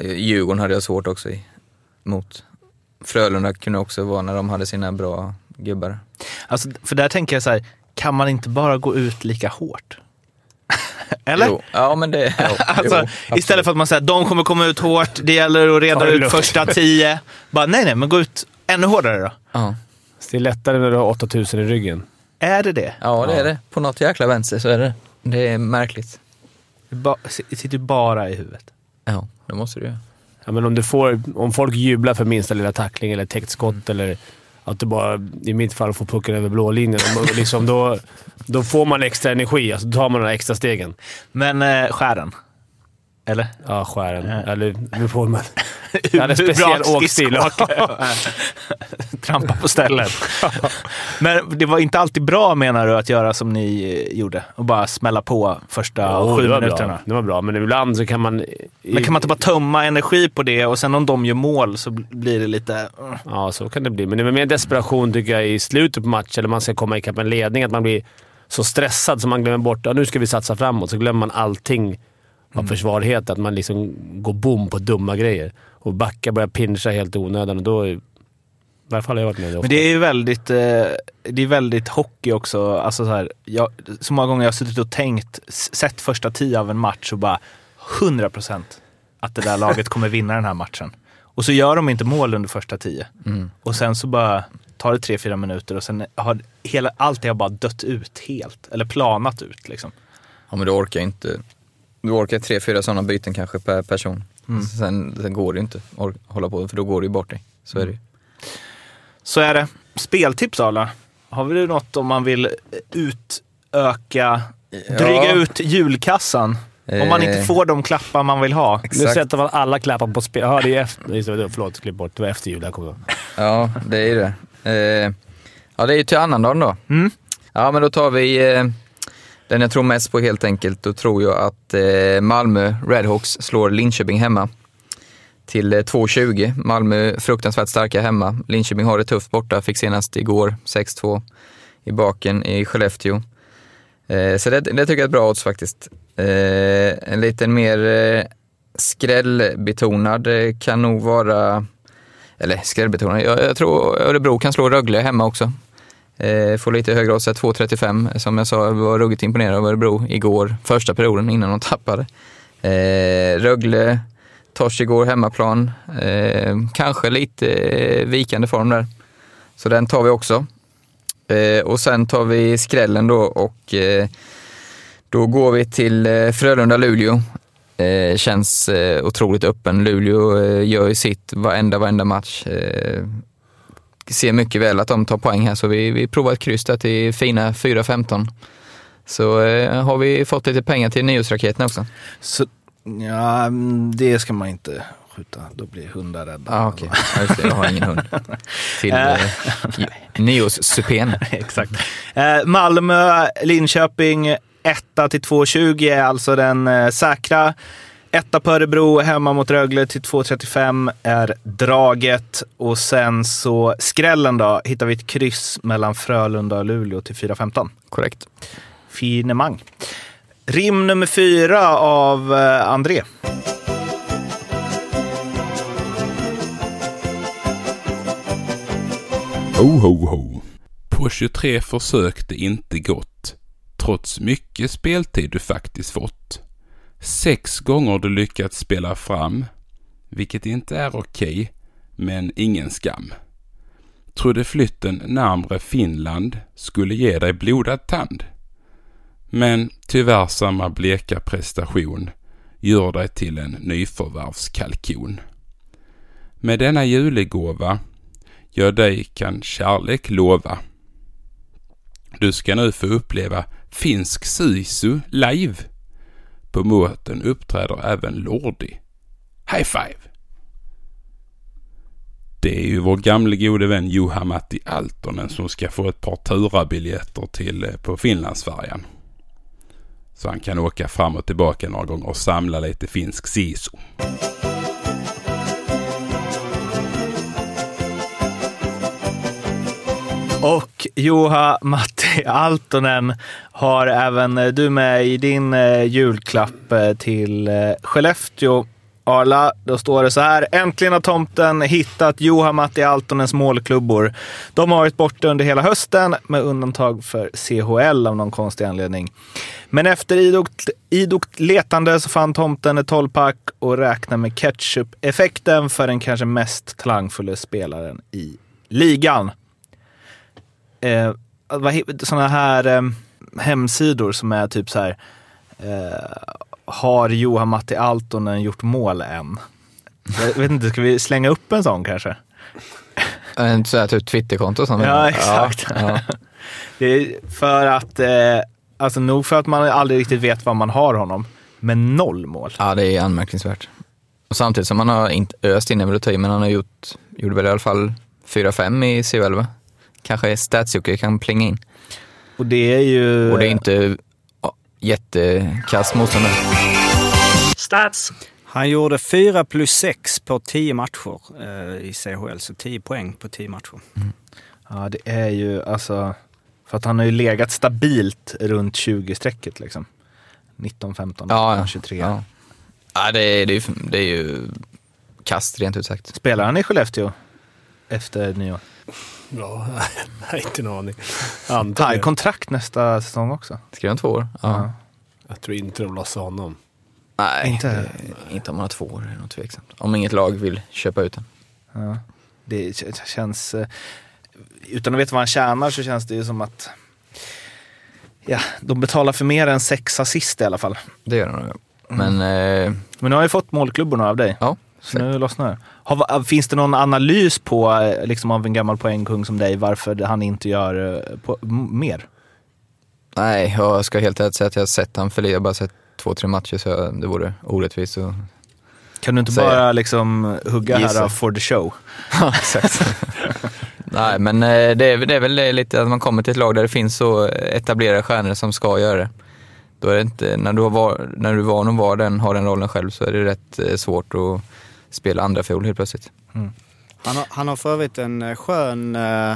Djurgården hade jag svårt också i, mot. Frölunda kunde också vara när de hade sina bra gubbar. Alltså, för där tänker jag så här, kan man inte bara gå ut lika hårt? (laughs) Eller? Jo. Ja, men det... (laughs) Jo, Alltså, jo, istället för att man säger att de kommer komma ut hårt, det gäller att reda ut första tio. Bara, nej, nej, men gå ut ännu hårdare då. Ja. Så det är lättare när du har 8000 i ryggen. Är det det? ja, det är det. På något jäkla vänster så är det. Det är märkligt. Det ba- sitter ju bara i huvudet. Ja, det måste du göra. Ja, men om, du får, om folk jublar för minsta lilla tackling eller täckt skott eller att du bara, i mitt fall, får pucken över blålinjen. liksom, då, då får man extra energi. Alltså, då tar man de extra stegen. Men eh, skären? Eller? Ja, skären. Eller nu får man... (laughs) Jag hade speciell åkstil. (laughs) Trampa på stället. (laughs) Men det var inte alltid bra menar du att göra som ni eh, gjorde? Och bara smälla på första Ja, sju det var minuterna? bra. Det var bra, men ibland så kan man... Men kan man inte bara tömma energi på det och sen om de gör mål så bl- blir det lite... uh. Ja, så kan det bli. Men det är mer desperation tycker jag i slutet på matchen, eller man ska komma ikapp en ledning, att man blir så stressad så man glömmer bort att nu ska vi satsa framåt. Så glömmer man allting av försvarighet. Att man liksom går bom på dumma grejer. Och backar börjar pincha helt i onödan och då... är- I varje fall har jag varit med det ofta. Men det är ju väldigt, eh, det är väldigt hockey också. Alltså så, här, jag, så många gånger jag har suttit och tänkt, sett första tio av en match och bara 100% att det där laget kommer vinna den här matchen. Och så gör de inte mål under första tio. Och sen så bara tar det tre, fyra minuter och sen har hela, allt det har bara dött ut helt. Eller planat ut liksom. Ja, men du orkar inte. Du orkar tre, fyra sådana byten kanske per person. Sen, sen går det ju inte att hålla på, för då går det ju bort dig. Så är det ju. Så är det. Speltips Arla. Har vi något om man vill utöka, dryga Ja. ut julkassan? Om man inte Eh, får de klappar man vill ha. Nu sätter man alla klappar på spel. Ja, det är efter... det, Förlåt, klipp bort. Det var efter jul. Jag kommer ihåg. Ja, det är ju det. Eh, ja, det är ju till annandagen då. Mm. Ja, men då tar vi eh, den jag tror mest på helt enkelt. Då tror jag att eh, Malmö Redhawks slår Linköping hemma till eh, 2,20. Malmö fruktansvärt starka hemma. Linköping har det tufft borta, fick senast igår 6-2 i baken i Skellefteå. Eh, så det, det tycker jag är ett bra odds faktiskt. Eh, en lite mer eh, skrällbetonad eh, kan nog vara, eller skrällbetonad, jag, jag tror Örebro kan slå Rögle hemma också. Eh, får lite högre odds, 2,35. Som jag sa, jag var ruggigt imponerad av Örebro igår, första perioden innan de tappade. Eh, Rögle, torsk igår, hemmaplan. Eh, kanske lite eh, vikande form där. Så den tar vi också. Eh, och sen tar vi skrällen då och eh, då går vi till eh, Frölunda-Luleå. Eh, känns eh, otroligt öppen. Luleå eh, gör ju sitt varenda, varenda match. Eh, Eh, ser mycket väl att de tar poäng här, så vi, vi provar ett kryss där till fina 4-15. Så eh, har vi fått lite pengar till nyårsraketen också. Så, ja, det ska man inte skjuta. Då blir hundar rädda. Ah, okej. Ja, just det, jag har ingen hund. (laughs) Till eh, nyårssupén. (laughs) Exakt. Eh, Malmö, Linköping, 1 till 2,20 är alltså den eh, säkra. Etta på Örebro, hemma mot Rögle till 2,35 är draget. Och sen så skrällen då, hittar vi ett kryss mellan Frölunda och Luleå till 4,15. Korrekt. Finemang. Rim nummer fyra av eh, André. Ho, ho, ho. På 23 försök det inte gått, trots mycket speltid du faktiskt fått. Sex gånger du lyckats spela fram, vilket inte är okej, men ingen skam. Trodde flytten närmre Finland skulle ge dig blodad tand. Men tyvärr samma bleka prestation gör dig till en nyförvärvskalkon. Med denna julegåva jag dig kan kärlek lova. Du ska nu få uppleva finsk sisu live. På möten uppträder även Lordi. High five! Det är ju vår gamle gode vän Juha-Matti Altonen som ska få ett par turabiljetter till eh, på Finlandsfärjan. Så han kan åka fram och tillbaka några gånger och samla lite finsk sisu. Och Juha Matti Altonen har även eh, du med i din eh, julklapp eh, till Skellefteå. Arla, då står det så här. Äntligen har tomten hittat Juha Matti Altonens målklubbor. De har varit borta under hela hösten med undantag för CHL av någon konstig anledning. Men efter idogt, idogt letande så fann tomten ett tolvpack och räknar med ketchup-effekten för den kanske mest talangfulla spelaren i ligan eh, såna här eh, hemsidor som är typ så här. Eh, har Johan Matti Altonen gjort mål än? Jag vet inte, ska vi slänga upp en sån kanske? En så här typ Twitterkonto sånt. Ja, exakt. Ja, ja. (laughs) Det är för att, eh, alltså nog för att man aldrig riktigt vet vad man har honom, men noll mål. ja, det är anmärkningsvärt. Och samtidigt som han har inte öst in, i, men han har gjort, gjorde väl i alla fall 4-5 i CHL va? Kanske Statsjocke kan plinga in. Och det är ju... Och det är inte ja, jättekass motståndare. Stats! Han gjorde 4 plus 6 på 10 matcher eh, i CHL, så 10 poäng på 10 matcher. Ja, det är ju alltså... För att han har ju legat stabilt runt 20-strecket liksom. 19, 15, Ja, ja. 23. Ja, ja det, är, det, är, ju- det är ju kast rent ut sagt. Spelar han i Skellefteå efter nyår? Ja, (laughs) jag har inte en aning. Tar Antagligen. kontrakt nästa säsong också? Skrev han två år? Ja. Jag tror inte de lossar honom. Nej, Inte- inte, inte om han har två år. Är nog tveksamt. Om inget lag vill köpa ut den. Ja. Det känns... eh, Utan att veta vad han tjänar så känns det ju som att... Ja, de betalar för mer än sex assist i alla fall. Det gör han nog. Men eh, Men nu har jag fått målklubborna av dig. ja, Nu lossnar det. Har, finns det någon analys på, eh, liksom av en gammal poängkung som dig, varför han inte gör eh, på, mer? Nej, jag ska helt ärligt säga att jag har sett han förlora. Jag har bara sett två, tre matcher så det vore orättvist att Kan du inte Säger bara liksom hugga Gissa. här for the show? (laughs) Ja, exakt. Nej, men eh, det är, det är väl det lite att man kommer till ett lag där det finns så etablerade stjärnor som ska göra det. Då är det inte, när du, har var, när du är van att vara den, har den rollen själv så är det rätt svårt att spela andra fiol helt plötsligt. Han har, han har för övrigt en eh, skön eh,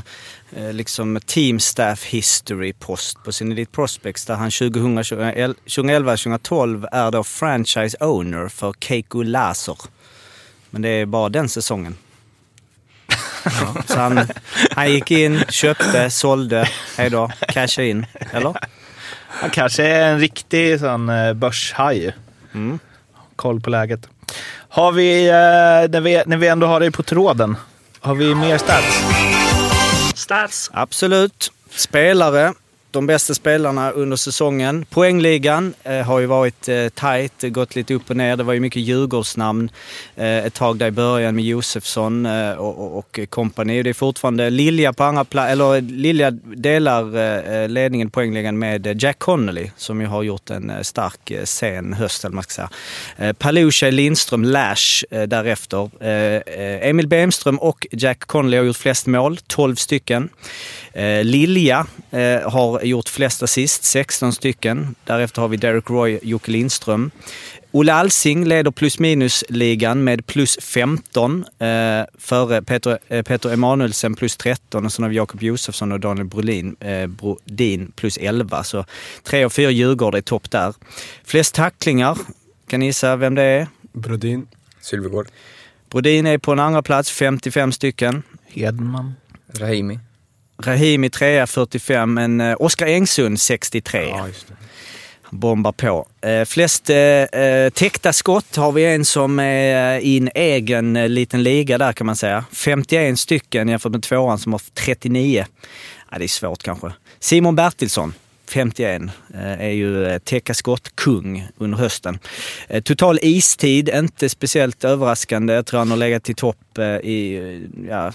eh, liksom team staff history post på sin Elite Prospects där han 2011-2012 är då franchise owner för Keiko Laser. Men det är bara den säsongen. (laughs) Ja, så han, han gick in, köpte, sålde, hejdå, cashade in. Eller? Han kanske är en riktig sån eh, börshaj. Mm. Koll på läget. Har vi, eh, när vi, när vi ändå har dig på tråden, har vi mer stats? Stats. Absolut. Spelare. De bästa spelarna under säsongen. Poängligan eh, har ju varit eh, tajt, gått lite upp och ner. Det var ju mycket Djurgårdsnamn eh, ett tag där i början med Josefsson eh, och, och, och company. Det är fortfarande Lilja på andra plats, eller eh, Lilja delar eh, eh ledningen i poängligan med Jack Connolly som ju har gjort en eh, stark eh, sen höst, eller man ska säga. Eh, Palucha, Lindström, Lash eh, därefter. Eh, eh, Emil Bemström och Jack Connolly har gjort flest mål, 12 stycken. Eh, Lilja eh, har gjort flest assist, 16 stycken. Därefter har vi Derek Roy, Jocke Lindström. Olle Alsing leder plus minus-ligan med plus 15 eh, före Peter, eh, Peter Emanuelsen plus 13 och sen har vi Jakob Josefsson och Daniel Brolin, eh, Brodin plus 11. Så tre och fyra Djurgårdar i topp där. Flest tacklingar, kan ni gissa vem det är? Brodin. Sylvegård. Brodin är på en andra plats, 55 stycken. Hedman. Rahimi. Rahimi trea 45, men eh, Oskar Engsund 63. Ja. Bombar på. Eh, flest eh, eh, täckta skott har vi en som är i en egen liten liga där kan man säga. 51 stycken jämfört med tvåan som har 39. Ja, det är svårt kanske. Simon Bertilsson. 51 eh, är ju eh, täcka skott-kung under hösten. Eh, Total istid, inte speciellt överraskande. Jag tror han har legat i topp i, ja,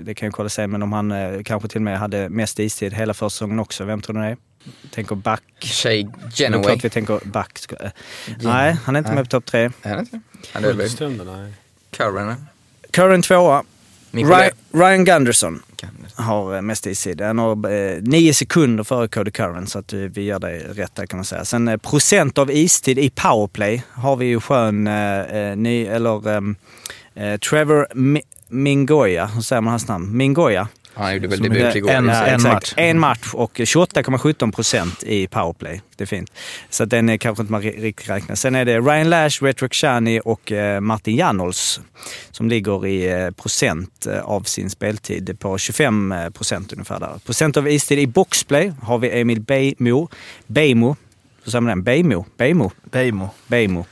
det kan jag kolla sen, men om han kanske till och med hade mest istid hela försäsongen också. Vem tror du det är? Tänker back. Shay Genoway. klart vi tänker back. Nej, han är inte med på topp tre. Är han inte? Han är väl. Curran. Current tvåa. Ryan, Gunderson har eh, mest istid. Den har eh, nio sekunder före Cody Curran så att eh, vi gör det rätt där kan man säga. Sen eh, procent av istid i powerplay har vi ju skön eh, eh ny, eller ehm, eh, Trevor Mi- Mingoya, hur säger man hans namn? Mingoya. Han gjorde väl debut igår. en- Ja, en match. En match och 28,17 procent i powerplay. Det är fint. Så den är kanske inte man ri- riktigt räknar. Sen är det Ryan Lash, Retro Kshani och eh, Martin Janols som ligger i eh, procent eh, av sin speltid på 25 procent ungefär. Där. Procent av istid i boxplay har vi Emil Beimo. Beimo. Hur säger man den? Beimo? Beimo? Beijmo. Beijmo.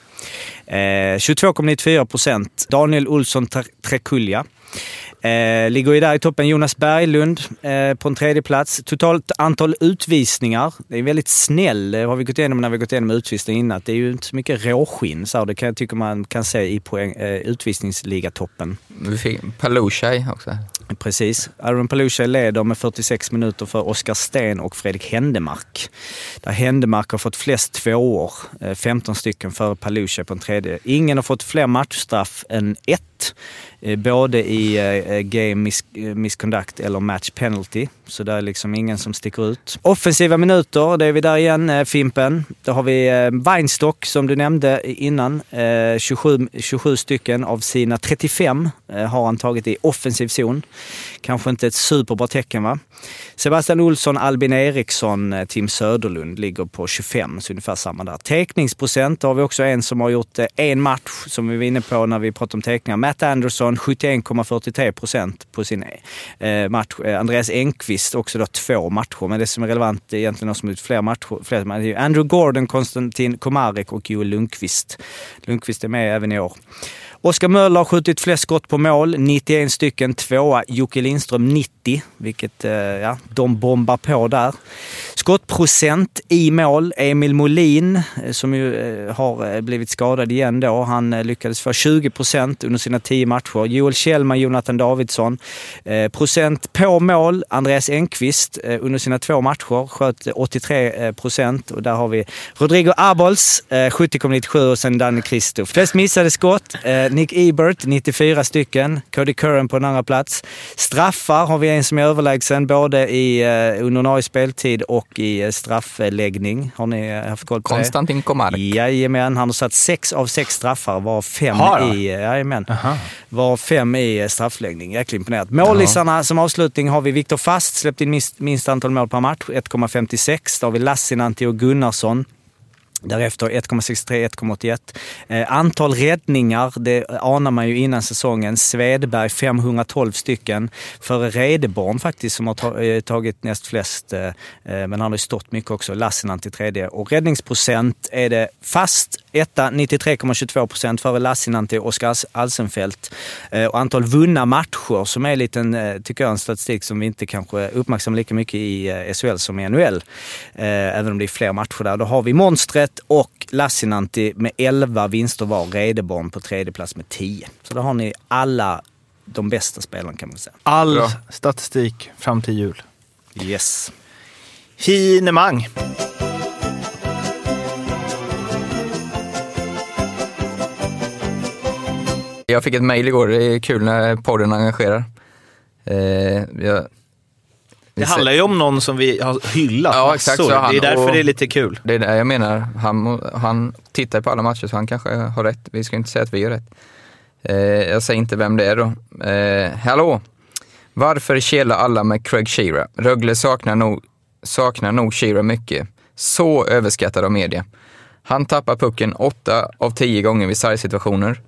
Eh, 22,94 procent. Daniel Olsson Tre- Trekulja. Eh, ligger ju där i toppen. Jonas Berglund eh, på en tredje plats. Totalt antal utvisningar. Det är väldigt snäll. Det har vi gått igenom när vi gått igenom utvisning innan. Det är ju inte så mycket råskinn. Så det kan jag tycka man kan se i poäng, eh, utvisningsligatoppen. Vi fick Palushaj också. Precis. Aaron Palucha leder med 46 minuter för Oskar Sten och Fredrik Händemark. Där Händemark har fått flest tvåor, eh, 15 stycken före Palucha på en tredje. Ingen har fått fler matchstraff än ett, rätt. Eh, både i eh, eh, game mis misconduct eller match penalty. Så där är liksom ingen som sticker ut. Offensiva minuter, det är vi där igen, Fimpen. Då har vi Weinstock som du nämnde innan. 27, 27 stycken av sina 35 har han tagit i offensiv zon. Kanske inte ett superbra tecken va? Sebastian Olsson, Albin Eriksson, Tim Söderlund ligger på 25, så ungefär samma där. Teckningsprocent har vi också en som har gjort en match, som vi var inne på när vi pratade om teckningar. Matt Anderson, 71,43 procent på sin eh, match. Eh, Andreas Enqvist också då två matcher, men det som är relevant är egentligen de som ut fler matcher. Fler, Andrew Gordon, Konstantin Komarek och Joel Lundqvist. Lundqvist är med även i år. Oskar Möller har skjutit flest skott på mål, 91 stycken. Tvåa Jocke Lindström 90, vilket eh, ja, de bombar på där. Skottprocent i mål, Emil Molin, eh, som ju eh, har blivit skadad igen då. Han lyckades få 20 procent under sina 10 matcher. Joel Kjellman, Jonathan Davidsson. Procent på mål, Andreas Enqvist under sina två matcher sköt 83 procent. Och där har vi Rodrigo Abols, 70,97 och sen Danny Kristoff. Flest missade skott, Nick Ebert, 94 stycken. Cody Curran på en andra plats. Straffar har vi en som är överlägsen både i eh, speltid och i eh, straffläggning. Har ni eh, haft koll på det? Konstantin Komark. Jajamän, han har satt sex av sex straffar, var fem Har han? i, eh, jajamän, var fem i straffläggning. Jäkligt imponerat. Målisarna som avslutning har vi Viktor Fast, släppt in minst, minst antal mål per match, 1,56. Då har vi Lassinantti och Gunnarsson. Därefter 1,63, 1,81. Eh, antal räddningar, det anar man ju innan säsongen. Svedberg 512 stycken. Före Redeborn faktiskt som har ta, eh, tagit näst flest. Eh, eh men han har ju stått mycket också. Lassinantti tredje. Och räddningsprocent är det fast etta 93,22 procent före Lassinantti och Oskar Alsenfelt. Eh, och antal vunna matcher som är en liten, eh, tycker jag, en statistik som vi inte kanske uppmärksammar lika mycket i eh, SHL som i NHL. Även om det är fler matcher där. Då har vi monstret och Lassinantti med 11 vinster var. Redeborn på tredje plats med 10. Så då har ni alla de bästa spelarna kan man säga. All Bra. statistik fram till jul. Yes. Finemang. Jag fick ett mejl igår, det är kul när podden engagerar. Eh, jag, Det handlar ju om någon som vi har hyllat Ja, exakt, så han- Det är därför det är lite kul. Det är det jag menar. Han, han tittar på alla matcher så han kanske har rätt. Vi ska inte säga att vi har rätt. Eh, jag säger inte vem det är då. Eh, hallå! Varför kelar alla med Craig Shearer? Rögle saknar nog, saknar nog Shearer mycket. Så överskattad av media. Han tappar pucken 8 av 10 gånger vid sargsituationer.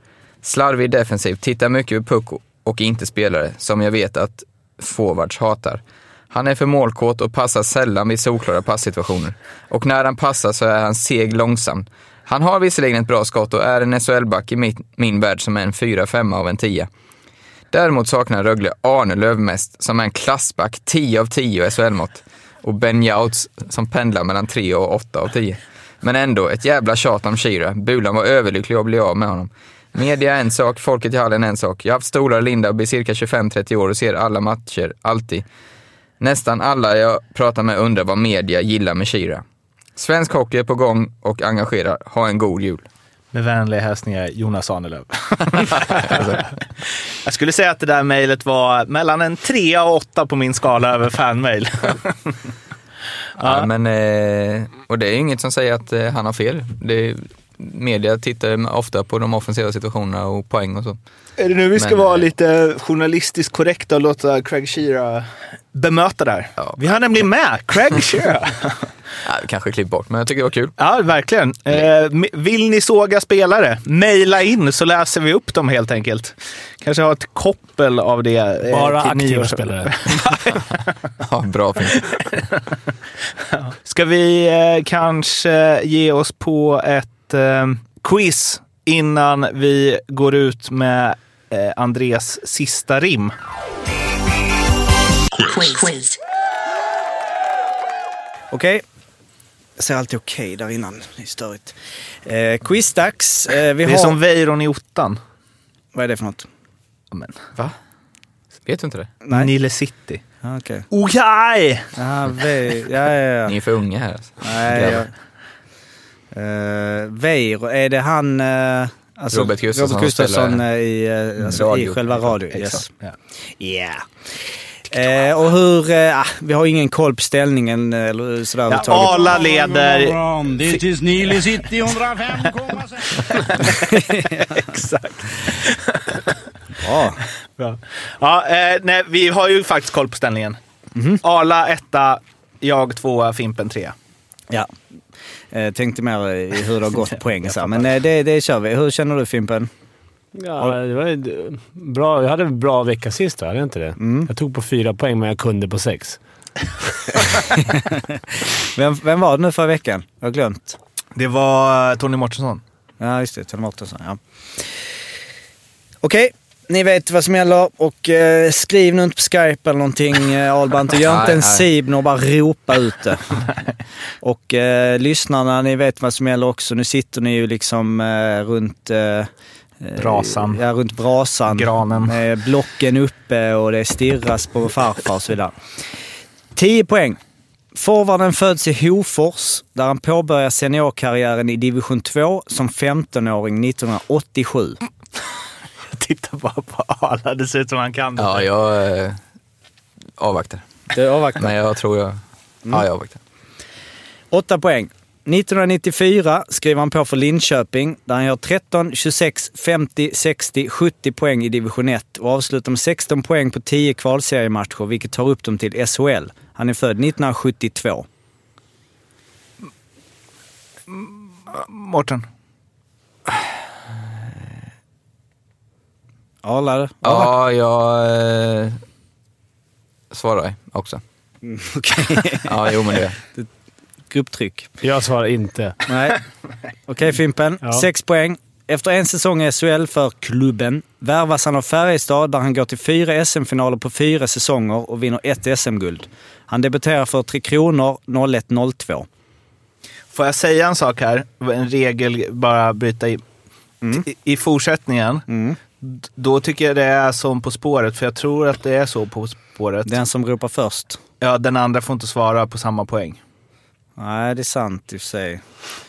Slarvig defensivt, tittar mycket på puck och inte spelare, som jag vet att forwards hatar. Han är för målkåt och passar sällan vid solklara passsituationer. Och när han passar så är han seg långsam. Han har visserligen ett bra skott och är en SHL-back i min, min värld som är en 4-5 av en 10. Däremot saknar Rögle Arne Lövmest som är en klassback 10 av 10 i SHL-mått. Och Ben Jouts som pendlar mellan 3 och 8 av 10. Men ändå, ett jävla tjat om Shira. Bulan var överlycklig att bli av med honom. Media är en sak, folket i hallen är en sak. Jag har haft stolar Linda och är cirka 25-30 år och ser alla matcher, alltid. Nästan alla jag pratar med undrar vad media gillar med Shira. Svensk hockey är på gång och engagerar. Ha en god jul. Med vänliga hälsningar Jonas Ahnelöv. (laughs) jag skulle säga att det där mejlet var mellan en trea och åtta på min skala över fanmail. Ja. men, eh, och det är inget som säger att eh, han har fel. Det media tittar ofta på de offensiva situationerna och poäng och så. Är det nu vi ska Men, vara eh, lite journalistiskt korrekta och låta Craig Shearer bemöta där? Ja. Vi har nämligen med Craig (laughs) Shearer. Ja, kanske klippt bort, men jag tycker det var kul. ja, verkligen. Eh, vill ni såga spelare? Maila in så läser vi upp dem helt enkelt. Kanske ha ett koppel av det. eh, Bara aktiva spelare. (laughs) Ja, bra fint. Ska vi eh, kanske ge oss på ett eh, quiz innan vi går ut med eh, Andres sista rim? Quiz. Okej. Jag säger alltid okej där innan. Det är störigt. Eh, quizdags. Eh, vi Det har... är som Weiron i ottan. Vad är det för något? Amen. Va? Vet du inte det? Nej. Nile City. Ah, Okej. Okej! Ja, ve... ja, ja, ja. Ni är för unga här. Alltså. Nej, Grabbar. Uh, Veiro, är det han... eh, alltså, Robert Gustafsson Robert Gustafsson eh, i, uh, alltså, radio. i själva radio. Yes. Ja. Yeah. Eh, och hur... eh, ah, vi har ingen koll på ställningen eh, eller sådär Ja. Arla leder. Det är Nile City 105,6. (laughs) Exakt. Bra. Bra. Ja, eh, nej, vi har ju faktiskt koll på ställningen. Arla etta, jag tvåa, Fimpen trea. Ja. Eh, tänkte mer i hur det har gått (laughs) poäng. Så. Men eh, det, det kör vi. Hur känner du Fimpen? Ja, det var bra. Jag hade en bra vecka sist, hade jag inte det? Jag tog på fyra poäng, men jag kunde på sex. (laughs) Vem, vem var det nu förra veckan? Jag har glömt. Det var eh, Tony Mårtensson. Ja, just det. Tony Mårtensson. Ja. Okej, ni vet vad som gäller och eh, skriv nu inte på Skype eller någonting eh, Albant och gör inte en Nej, nej. sib och bara ropa ut det. (laughs) och eh, lyssnarna, ni vet vad som gäller också. Nu sitter ni ju liksom eh, runt eh, Brasan. Ja, runt brasan. Granen. Med blocken uppe och det stirras på farfar och så vidare. 10 poäng. Forwarden föds i Hofors där han påbörjar seniorkarriären i division 2 som 15-åring 1987. (laughs) Jag tittar bara på Arla, det ser ut som han kan det. Ja, jag eh, avvaktar. Det avvaktar. Men jag tror jag... Ja, jag avvaktar. 8 poäng. 1994 skriver han på för Linköping där han gör 13, 26, 50, 60, 70 poäng i division 1 och avslutar med 16 poäng på 10 kvalseriematcher vilket tar upp dem till SHL. Han är född 1972. Mårten. Arla? Ja, jag eh, svarar också. (laughs) Okej. Ja, jo men det. Grupptryck. Jag svarar inte. Nej. Okej Fimpen. Ja. 6 poäng. Efter en säsong i SHL för klubben värvas han av Färjestad där han går till fyra SM-finaler på fyra säsonger och vinner ett SM-guld. Han debuterar för Tre Kronor 01-02. Får jag säga en sak här? En regel, bara bryta i. I, I fortsättningen, d- då tycker jag det är som På spåret, för jag tror att det är så På spåret. Den som ropar först. Ja, den andra får inte svara på samma poäng. Nej, det är sant i och för sig.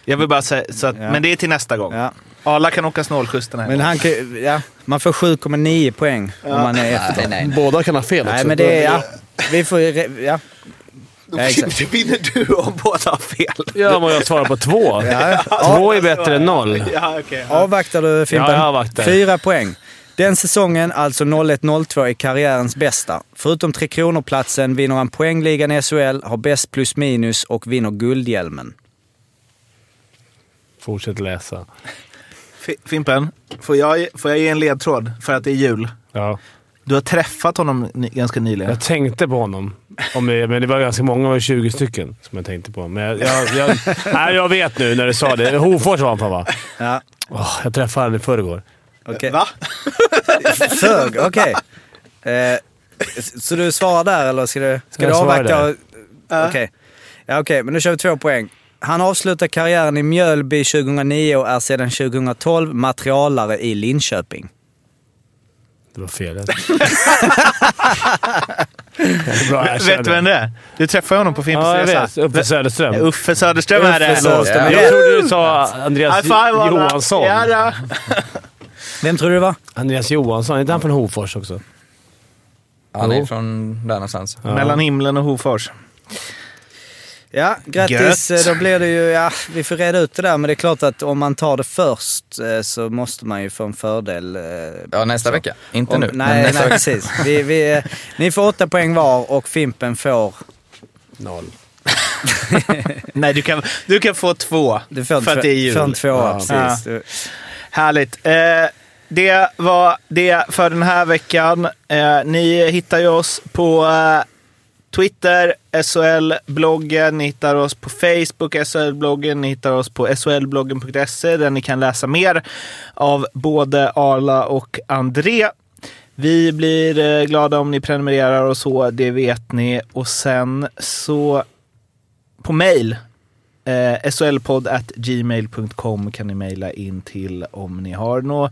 Jag vill bara säga, så att, Ja. men det är till nästa gång. Ja. Alla kan åka snålskjuts den här Men han kan, ja, man får 7,9 poäng om man är efter. Nej, nej, nej. Båda kan ha fel också. Nej, men det är... Ja, vi får... re- Ja, exakt. vinner du om båda har fel. Ja, men jag svarar på två. Ja. Två är bättre än noll. Ja, okej. Avvaktar du Fimpen? Ja, jag avvaktar. Fyra poäng. Den säsongen, alltså 01-02, är karriärens bästa. Förutom Tre Kronor-platsen vinner han poängligan i SHL, har bäst plus minus och vinner Guldhjälmen. Fortsätt läsa. Fi- Fimpen, får jag, får jag ge en ledtråd för att det är jul? Ja. Du har träffat honom ganska nyligen. Jag tänkte på honom. Om det, men det var ganska många, det var 20 stycken som jag tänkte på. Men jag, jag, jag, nej, jag vet nu när du sa det. Hofors var han från va? Ja, Åh, jag träffade honom i förrgår. okej. Va? (laughs) Sög, okej. Eh, så du svarar där eller ska du, ska Jag du avvakta? och- Okej, ja, okej, men då kör vi två poäng. Han avslutar karriären i Mjölby 2009 och är sedan 2012 materialare i Linköping. Det var fel. (laughs) Vet du vem det är? Du träffade honom på Fimpens Ja, jag Resa. vet. Uffe Söderström. Uffe Söderström är det. Söderström. Jag trodde du sa Andreas. Johansson. Ja, då. Vem tror du det var? Andreas Johansson, är inte han från Hofors också? Han är från där någonstans. Ja. Mellan himlen och Hofors. Ja, grattis. Gött. Då blir det ju, ja, vi får reda ut det där, men det är klart att om man tar det först eh, så måste man ju få en fördel. eh, Ja, nästa så. vecka. Inte Om- nu, men Nej, nästa nej vecka. precis. Vi, vi, eh, ni får åtta poäng var och Fimpen får... Noll. (laughs) Nej, du kan, du kan få två. Du får för att det är jul. får en tvåa, Ja. precis. Du- Härligt. Eh, det var det för den här veckan. Eh, ni hittar ju oss på eh, Twitter, SHL-bloggen. Ni hittar oss på Facebook, SHL-bloggen. Ni hittar oss på shlbloggen.se där ni kan läsa mer av både Arla och André. Vi blir eh, glada om ni prenumererar och så, det vet ni. Och sen så på mail Eh, solpodd.gmail.com kan ni mejla in till om ni har några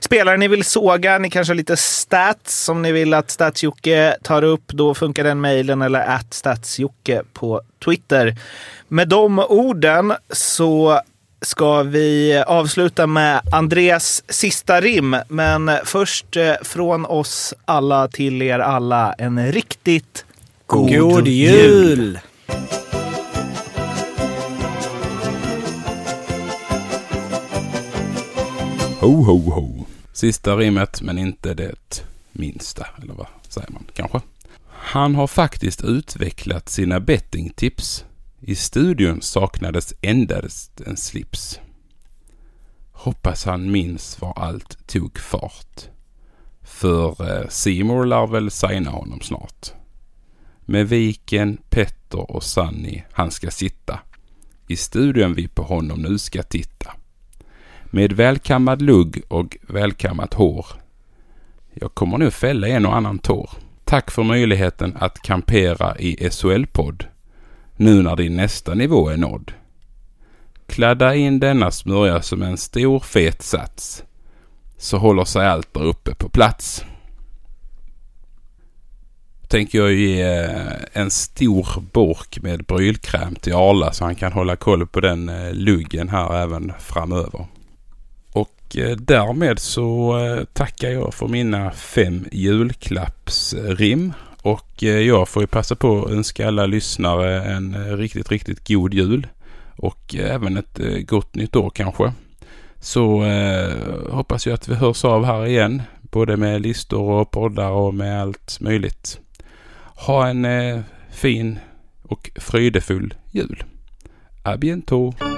spelare ni vill såga. Ni kanske har lite stats som ni vill att Statsjocke tar upp. Då funkar den mejlen eller att Statsjocke på Twitter. Med de orden så ska vi avsluta med Andreas sista rim. Men först eh, från oss alla till er alla en riktigt god, God jul! Ho, ho, ho. Sista rimmet, men inte det minsta. Eller vad säger man kanske? Han har faktiskt utvecklat sina bettingtips. I studion saknades endast en slips. Hoppas han minns var allt tog fart. För eh, Seymour lär väl signa honom snart. Med Viken, Petter och Sunny han ska sitta. I studion vi på honom nu ska titta. Med välkammad lugg och välkammat hår Jag kommer nu fälla en och annan tår. Tack för möjligheten att kampera i SHL-podd. Nu när din nästa nivå är nådd. Kladda in denna smörja som en stor fet sats. Så håller sig allt där uppe på plats. Tänker jag ge eh, en stor burk med brylkräm till Arla så han kan hålla koll på den eh, luggen här även framöver. Och eh, därmed så eh, tackar jag för mina fem julklappsrim. Och eh, jag får ju passa på att önska alla lyssnare en riktigt, riktigt god jul. Och även ett gott nytt år kanske. Så eh, hoppas jag att vi hörs av här igen. Både med listor och poddar och med allt möjligt. Ha en eh, fin och fröjdefull jul. A bientôt!